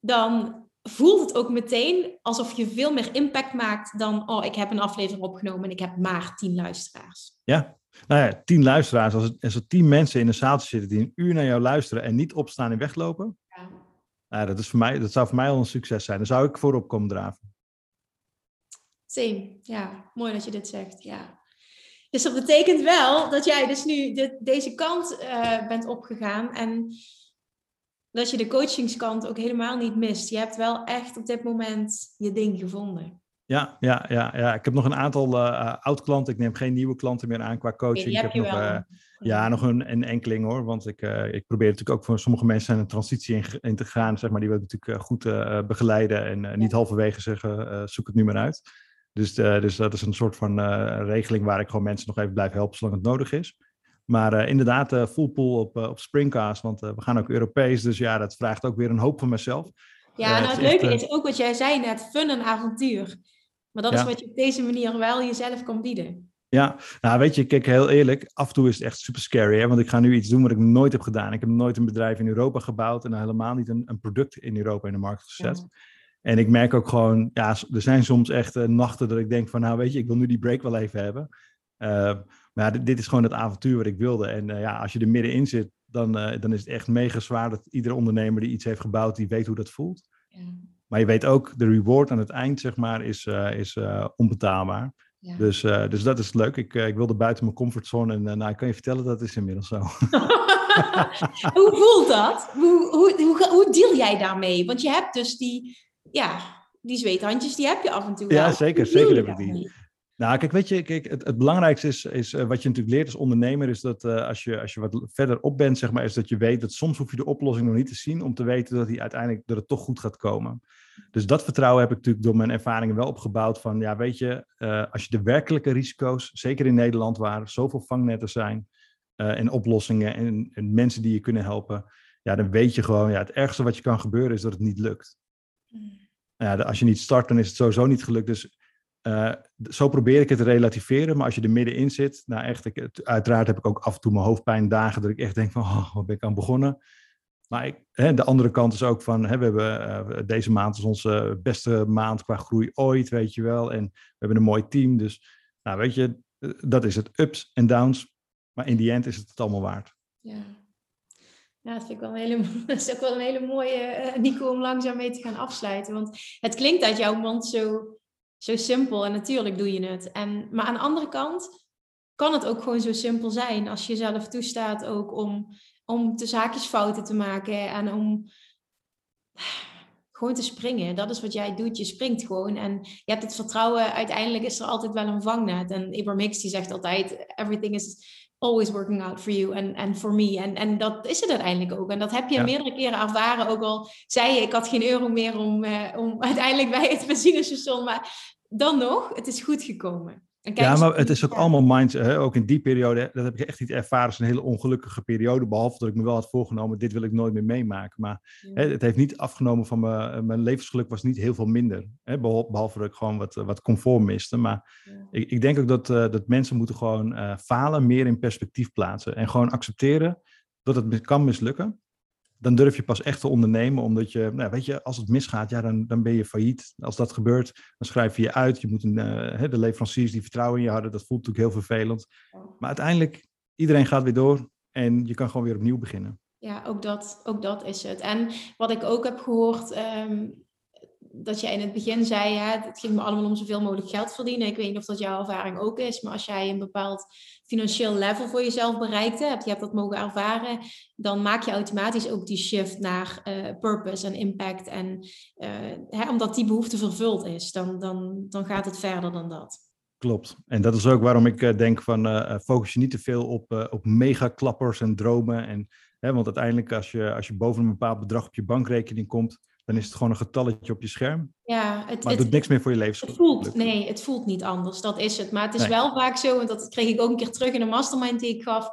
dan voelt het ook meteen alsof je veel meer impact maakt dan, oh, ik heb een aflevering opgenomen en ik heb maar tien luisteraars. Ja, nou ja, tien luisteraars. Als, het, als er tien mensen in een zaaltje zitten die een uur naar jou luisteren en niet opstaan en weglopen, ja. Nou, dat, is voor mij, dat zou voor mij al een succes zijn. Daar zou ik voorop komen draven. Same, ja. Mooi dat je dit zegt, ja. Dus dat betekent wel dat jij dus nu de, deze kant uh, bent opgegaan en dat je de coachingskant ook helemaal niet mist. Je hebt wel echt op dit moment je ding gevonden. Ja, ja, ja, ja. ik heb nog een aantal uh, oud-klanten. Ik neem geen nieuwe klanten meer aan qua coaching. ik heb nog, uh, ja, nog een, een enkeling hoor. Want ik, uh, ik probeer natuurlijk ook voor sommige mensen een transitie in, in te gaan. Zeg maar, die we natuurlijk goed begeleiden. En niet halverwege zeggen, zoek het nu maar uit. Dus, dus dat is een soort van regeling waar ik gewoon mensen nog even blijf helpen zolang het nodig is. Maar inderdaad, full pool op, op Springcast. Want we gaan ook Europees. Dus ja, dat vraagt ook weer een hoop van mezelf. Ja, nou het, het leuke echt, is ook wat jij zei net, fun en avontuur. Maar dat ja. is wat je op deze manier wel jezelf kan bieden. Ja, nou weet je, kijk heel eerlijk, af en toe is het echt super scary, hè? want ik ga nu iets doen wat ik nooit heb gedaan. Ik heb nooit een bedrijf in Europa gebouwd en helemaal niet een, een product in Europa in de markt gezet. Ja. En ik merk ook gewoon, ja, er zijn soms echt uh, nachten dat ik denk van, nou weet je, ik wil nu die break wel even hebben. Uh, maar ja, dit, dit, is gewoon het avontuur wat ik wilde. En uh, ja, als je er middenin zit, dan, dan is het echt mega zwaar dat iedere ondernemer die iets heeft gebouwd, die weet hoe dat voelt. Ja. Maar je weet ook, de reward aan het eind, zeg maar, is, is onbetaalbaar. Ja. Dus, dus dat is leuk. Ik, ik wilde buiten mijn comfortzone en nou, ik kan je vertellen, dat is inmiddels zo. hoe voelt dat? Hoe, hoe, hoe, hoe deal jij daarmee? Want je hebt dus die, ja, die zweethandjes, die heb je af en toe Ja, wel. zeker. Zeker heb ik die. Nou, kijk, weet je, kijk, het, het belangrijkste is, is uh, wat je natuurlijk leert als ondernemer, is dat uh, als, je, als je wat verder op bent, zeg maar, is dat je weet dat soms hoef je de oplossing nog niet te zien om te weten dat die uiteindelijk, dat het toch goed gaat komen. Dus dat vertrouwen heb ik natuurlijk door mijn ervaringen wel opgebouwd van, ja, weet je, uh, als je de werkelijke risico's, zeker in Nederland waar zoveel vangnetten zijn en oplossingen en, en, mensen die je kunnen helpen, ja, dan weet je gewoon, ja, het ergste wat je kan gebeuren is dat het niet lukt. Ja, als je niet start, dan is het sowieso niet gelukt. Dus uh, zo probeer ik het te relativeren, maar als je er middenin zit, nou echt, ik, uiteraard heb ik ook af en toe mijn hoofdpijn dagen dat ik echt denk van, oh, wat ben ik aan begonnen? Maar ik, hè, de andere kant is ook van, hè, we hebben uh, deze maand is onze beste maand qua groei ooit, weet je wel, en we hebben een mooi team, dus nou weet je, dat is het, ups en downs, maar in die end is het het allemaal waard. Ja. Ja, dat vind ik wel een hele, is ook wel een hele mooie, uh, Nico, om langzaam mee te gaan afsluiten. Want het klinkt uit jouw mond zo zo simpel en natuurlijk doe je het. En, maar aan de andere kant, kan het ook gewoon zo simpel zijn als je jezelf toestaat ook om, om de zaakjesfouten te maken en om gewoon te springen. Dat is wat jij doet. Je springt gewoon en je hebt het vertrouwen. Uiteindelijk is er altijd wel een vangnet. En Ibram Hicks die zegt altijd, everything is always working out for you and, and for me. En, en dat is het uiteindelijk ook. En dat heb je meerdere keren ervaren. Ook al zei je, ik had geen euro meer om, uh, om uiteindelijk bij het benzinestation. Maar dan nog, het is goed gekomen ja, maar het is ook allemaal minds. Hè? Ook in die periode, dat heb ik echt niet ervaren als een hele ongelukkige periode. Behalve dat ik me wel had voorgenomen, dit wil ik nooit meer meemaken. Maar hè, het heeft niet afgenomen van mijn, mijn levensgeluk, was niet heel veel minder. Hè? Behalve dat ik gewoon wat, wat comfort miste. Maar ik, ik, denk ook dat, uh, dat mensen moeten gewoon uh, falen meer in perspectief plaatsen. En gewoon accepteren dat het kan mislukken dan durf je pas echt te ondernemen, omdat je, nou, weet je, als het misgaat, ja, dan, dan ben je failliet. Als dat gebeurt, dan schrijf je je uit. Je moet een, uh, de leveranciers die vertrouwen in je hadden, dat voelt natuurlijk heel vervelend. Maar uiteindelijk, iedereen gaat weer door en je kan gewoon weer opnieuw beginnen. Ja, ook dat, ook dat is het. En wat ik ook heb gehoord, um, dat jij in het begin zei, ja, het ging me allemaal om zoveel mogelijk geld verdienen. Ik weet niet of dat jouw ervaring ook is, maar als jij een bepaald financieel level voor jezelf bereikt hebt, je hebt dat mogen ervaren, dan maak je automatisch ook die shift naar uh, purpose en impact. En uh, hè, omdat die behoefte vervuld is, dan, dan, dan gaat het verder dan dat. Klopt. En dat is ook waarom ik uh, denk van focus je niet te veel op, op megaklappers en dromen. En, hè, want uiteindelijk als je, als je boven een bepaald bedrag op je bankrekening komt, dan is het gewoon een getalletje op je scherm. Ja, het, maar het, doet niks meer voor je leven. Het voelt, nee, het voelt niet anders. Dat is het. Maar het is wel vaak zo, en dat kreeg ik ook een keer terug in een mastermind die ik gaf.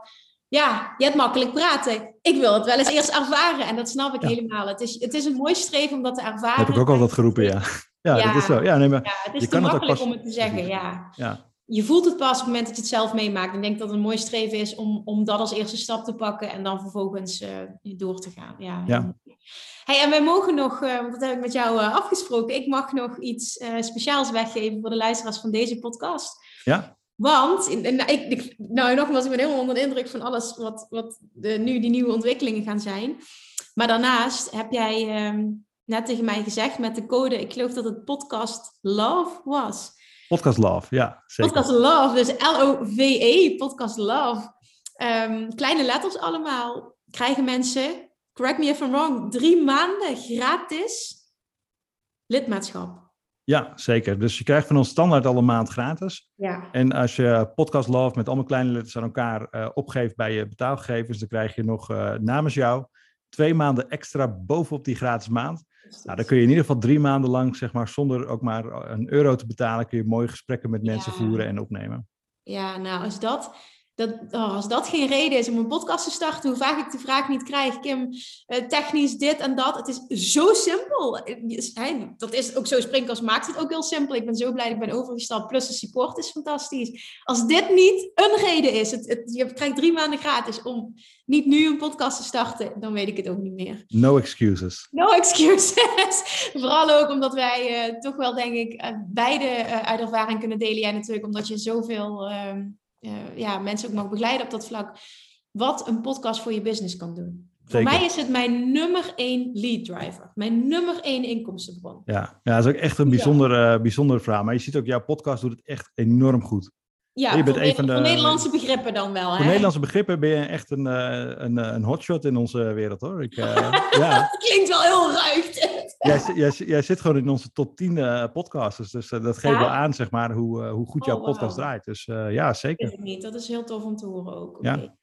Ja, je hebt makkelijk praten. Ik wil het wel eens eerst ervaren. En dat snap ik helemaal. Het is, het is een mooi streven om dat te ervaren. Dat heb ik ook altijd geroepen, ja. Ja, ja, dat is zo. Ja, nee, maar ja, het is je kan makkelijk pas... om het te zeggen, ja. ja. Je voelt het pas op het moment dat je het zelf meemaakt. Ik denk dat het een mooi streven is om, om dat als eerste stap te pakken en dan vervolgens uh, door te gaan. Ja. ja. Hey, en wij mogen nog, uh, want dat heb ik met jou uh, afgesproken, ik mag nog iets speciaals weggeven voor de luisteraars van deze podcast. Ja. Want, in, in, ik, ik, nou nogmaals, ik ben helemaal onder de indruk van alles wat, wat de, nu die nieuwe ontwikkelingen gaan zijn. Maar daarnaast heb jij um, net tegen mij gezegd met de code, ik geloof dat het podcast Love was. Podcast Love, ja. Zeker. Podcast Love, dus L-O-V-E, Podcast Love. Um, kleine letters allemaal. Krijgen mensen correct me if I'm wrong, drie maanden gratis lidmaatschap. Ja, zeker. Dus je krijgt van ons standaard al een maand gratis. Ja. En als je Podcast Love met allemaal kleine letters aan elkaar uh, opgeeft bij je betaalgegevens, dan krijg je nog uh, namens jou twee maanden extra bovenop die gratis maand. Nou, dan kun je in ieder geval drie maanden lang, zeg maar, zonder ook maar een euro te betalen, kun je mooie gesprekken met mensen voeren en opnemen. Ja, nou, als dat dat, oh, als dat geen reden is om een podcast te starten, hoe vaak ik de vraag niet krijg, Kim, uh, technisch dit en dat. Het is zo simpel. Hey, dat is ook zo, Springkast maakt het ook heel simpel. Ik ben zo blij dat ik ben overgestapt. Plus de support is fantastisch. Als dit niet een reden is, het, het, je krijgt drie maanden gratis om niet nu een podcast te starten, dan weet ik het ook niet meer. No excuses. No excuses. Vooral ook omdat wij uh, toch wel, denk ik, uh, beide uit ervaring kunnen delen. Jij natuurlijk, omdat je zoveel... Ehm, uh, ja, mensen ook mag begeleiden op dat vlak. Wat een podcast voor je business kan doen. Voor mij is het mijn nummer één lead driver. Mijn nummer één inkomstenbron. Ja, ja dat is ook echt een bijzonder, uh, bijzonder verhaal. Maar je ziet ook, jouw podcast doet het echt enorm goed. Ja, je bent voor, van de, Nederlandse begrippen dan wel. Voor hè? Nederlandse begrippen ben je echt een, uh, een, een hotshot in onze wereld hoor. Ik, uh, ja. dat klinkt wel heel ruig. Jij, jij, jij, zit gewoon in onze top 10 uh, podcasters. Dus dat geeft wel aan, zeg maar, hoe, hoe goed jouw oh, podcast draait. Dus ja, zeker. Dat, niet. dat is heel tof om te horen ook. Okay. Ja.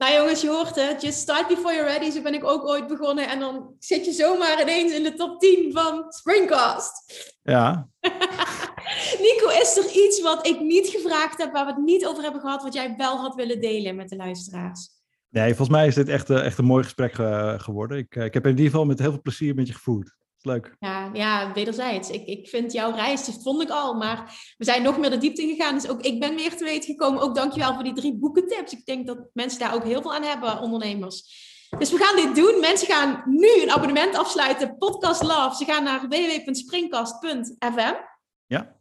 Nou jongens, je hoort het. Just start before you're ready. Zo ben ik ook ooit begonnen. En dan zit je zomaar ineens in de top 10 van Springcast. Ja. Nico, is er iets wat ik niet gevraagd heb, waar we het niet over hebben gehad, wat jij wel had willen delen met de luisteraars? Nee, volgens mij is dit echt, echt een mooi gesprek uh, geworden. Ik, uh, ik heb in ieder geval met heel veel plezier met je gevoerd leuk. Ja, ja wederzijds. Ik, ik vind jouw reis, die vond ik al, maar we zijn nog meer de diepte gegaan. Dus ook ik ben meer te weten gekomen. Ook dankjewel voor die drie boekentips. Ik denk dat mensen daar ook heel veel aan hebben, ondernemers. Dus we gaan dit doen. Mensen gaan nu een abonnement afsluiten. Podcast Love. Ze gaan naar www.springkast.fm. Ja.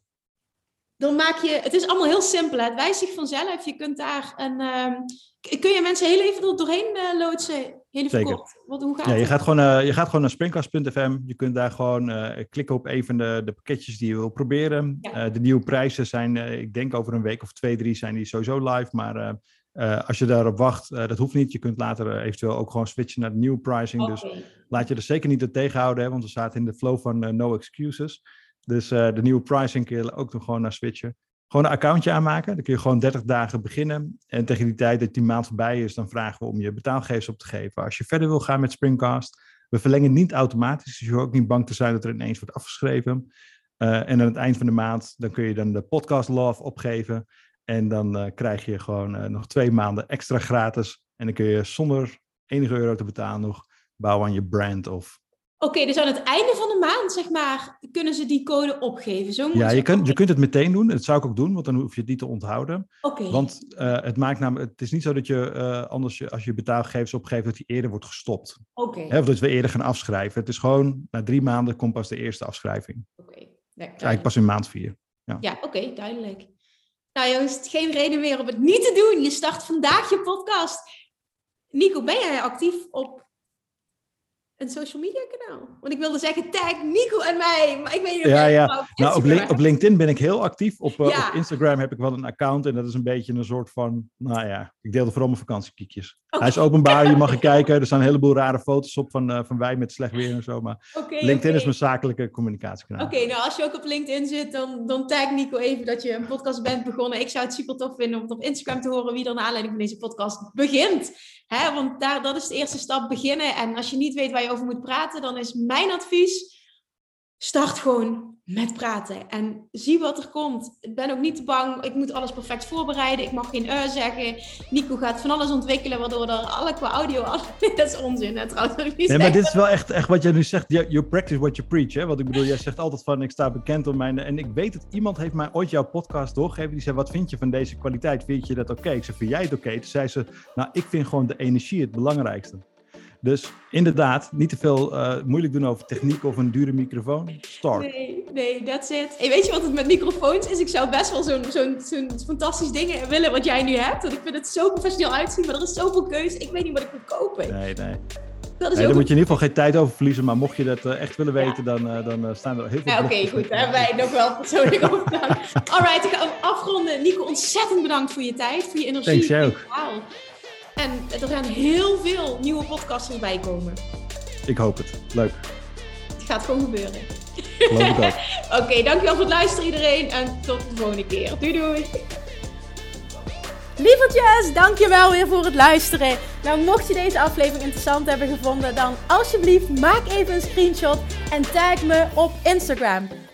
Dan maak je, het is allemaal heel simpel. Het wijst zich vanzelf. Je kunt daar een, um, kun je mensen heel even er doorheen uh, loodsen Heel Zeker. Wat, hoe gaat Ja, je, het? gaat gewoon, eh, je gaat gewoon naar springcast.fm. Je kunt daar gewoon eh, klikken op een van de, de pakketjes die je wil proberen. Ja. Eh, de nieuwe prijzen zijn, ik denk over een week of twee, drie zijn die sowieso live. Maar als je daarop wacht, dat hoeft niet. Je kunt later eventueel ook gewoon switchen naar de nieuwe pricing. Dus laat je er zeker niet door tegenhouden, hè, want we zaten in de flow van no excuses. Dus de nieuwe pricing kun je ook nog gewoon naar switchen. Gewoon een accountje aanmaken. Dan kun je gewoon 30 dagen beginnen. En tegen die tijd dat die maand voorbij is, dan vragen we om je betaalgevers op te geven. Als je verder wil gaan met Springcast, we verlengen niet automatisch. Dus je hoeft ook niet bang te zijn dat er ineens wordt afgeschreven. Eh, en aan het eind van de maand, dan kun je dan de podcast love opgeven. En dan eh, krijg je gewoon eh, nog twee maanden extra gratis. En dan kun je zonder enige euro te betalen nog bouwen aan je brand of Oké, dus aan het einde van maand, zeg maar, kunnen ze die code opgeven. Zo Ja, je kunt, je kunt het meteen doen. Dat zou ik ook doen, want dan hoef je het niet te onthouden. Oké. Want eh, het maakt namelijk, het is niet zo dat je eh, anders, je- als je betaalgegevens opgeeft, dat die eerder wordt gestopt. Oké. Of dat we eerder gaan afschrijven. Het is gewoon, na drie maanden komt pas de eerste afschrijving. Oké. Ja, eigenlijk pas in maand vier. Ja, oké, duidelijk. Nou jongens, geen reden meer om het niet te doen. Je start vandaag je podcast. Nico, ben jij actief op een social media kanaal? Want ik wilde zeggen, tag Nico en mij. Maar ik weet niet of Ja, jij ja. nou op Nou, LinkedIn ben ik heel actief. Op, eh, Ja. op Instagram heb ik wel een account en dat is een beetje een soort van, nou ja, ik deel er vooral mijn vakantiekiekjes. Oké. Hij is openbaar, je mag er kijken. Er staan een heleboel rare foto's op van, eh, van wij met slecht weer en zo. Maar LinkedIn is mijn zakelijke communicatiekanaal. Oké, nou als je ook op LinkedIn zit, dan, dan tag Nico even dat je een podcast bent begonnen. Ik zou het super tof vinden om het op Instagram te horen wie er naar aanleiding van deze podcast begint. Hè, want daar, dat is de eerste stap, beginnen. En als je niet weet waar je over moet praten, dan is mijn advies, start gewoon met praten. En zie wat er komt. Ik ben ook niet te bang, ik moet alles perfect voorbereiden. Ik mag geen uh zeggen. Nico gaat van alles ontwikkelen, waardoor er alle qua audio... dat is onzin, hè, trouwens. wat Nee, maar dit is wel echt, echt wat jij nu zegt. You, practice what you preach. Hè? Want ik bedoel, jij zegt altijd van ik sta bekend om mijn. En ik weet het, iemand heeft mij ooit jouw podcast doorgegeven. Die zei: Wat vind je van deze kwaliteit? Vind je dat oké? Ik zei: Vind jij het oké? Toen zei ze: Nou, ik vind gewoon de energie het belangrijkste. Dus inderdaad, niet te veel eh, moeilijk doen over techniek of een dure microfoon. Start. Nee, nee, that's it. Hey, weet je wat het met microfoons is? Ik zou best wel zo'n zo'n zo'n fantastisch ding willen wat jij nu hebt. Want ik vind het zo professioneel uitzien, maar er is zoveel keus. Ik weet niet wat ik moet kopen. Nee, nee. Dat is nee daar moet je in ieder geval geen tijd over verliezen. Maar mocht je dat eh, echt willen weten, dan, eh, dan staan er heel veel Ja, oké, goed. Daar hebben wij nog wel persoonlijk over gedaan. Alright, ik ga afronden. Nico, ontzettend bedankt voor je tijd, voor je energie, Thanks, jij En er gaan heel veel nieuwe podcasts bij komen. Ik hoop het. Leuk. Het gaat gewoon gebeuren. Geloof ik ook. Oké, dankjewel voor het luisteren iedereen. En tot de volgende keer. Doei doei. Lievertjes, dankjewel weer voor het luisteren. Nou, mocht je deze aflevering interessant hebben gevonden, dan alsjeblieft maak even een screenshot en tag me op Instagram.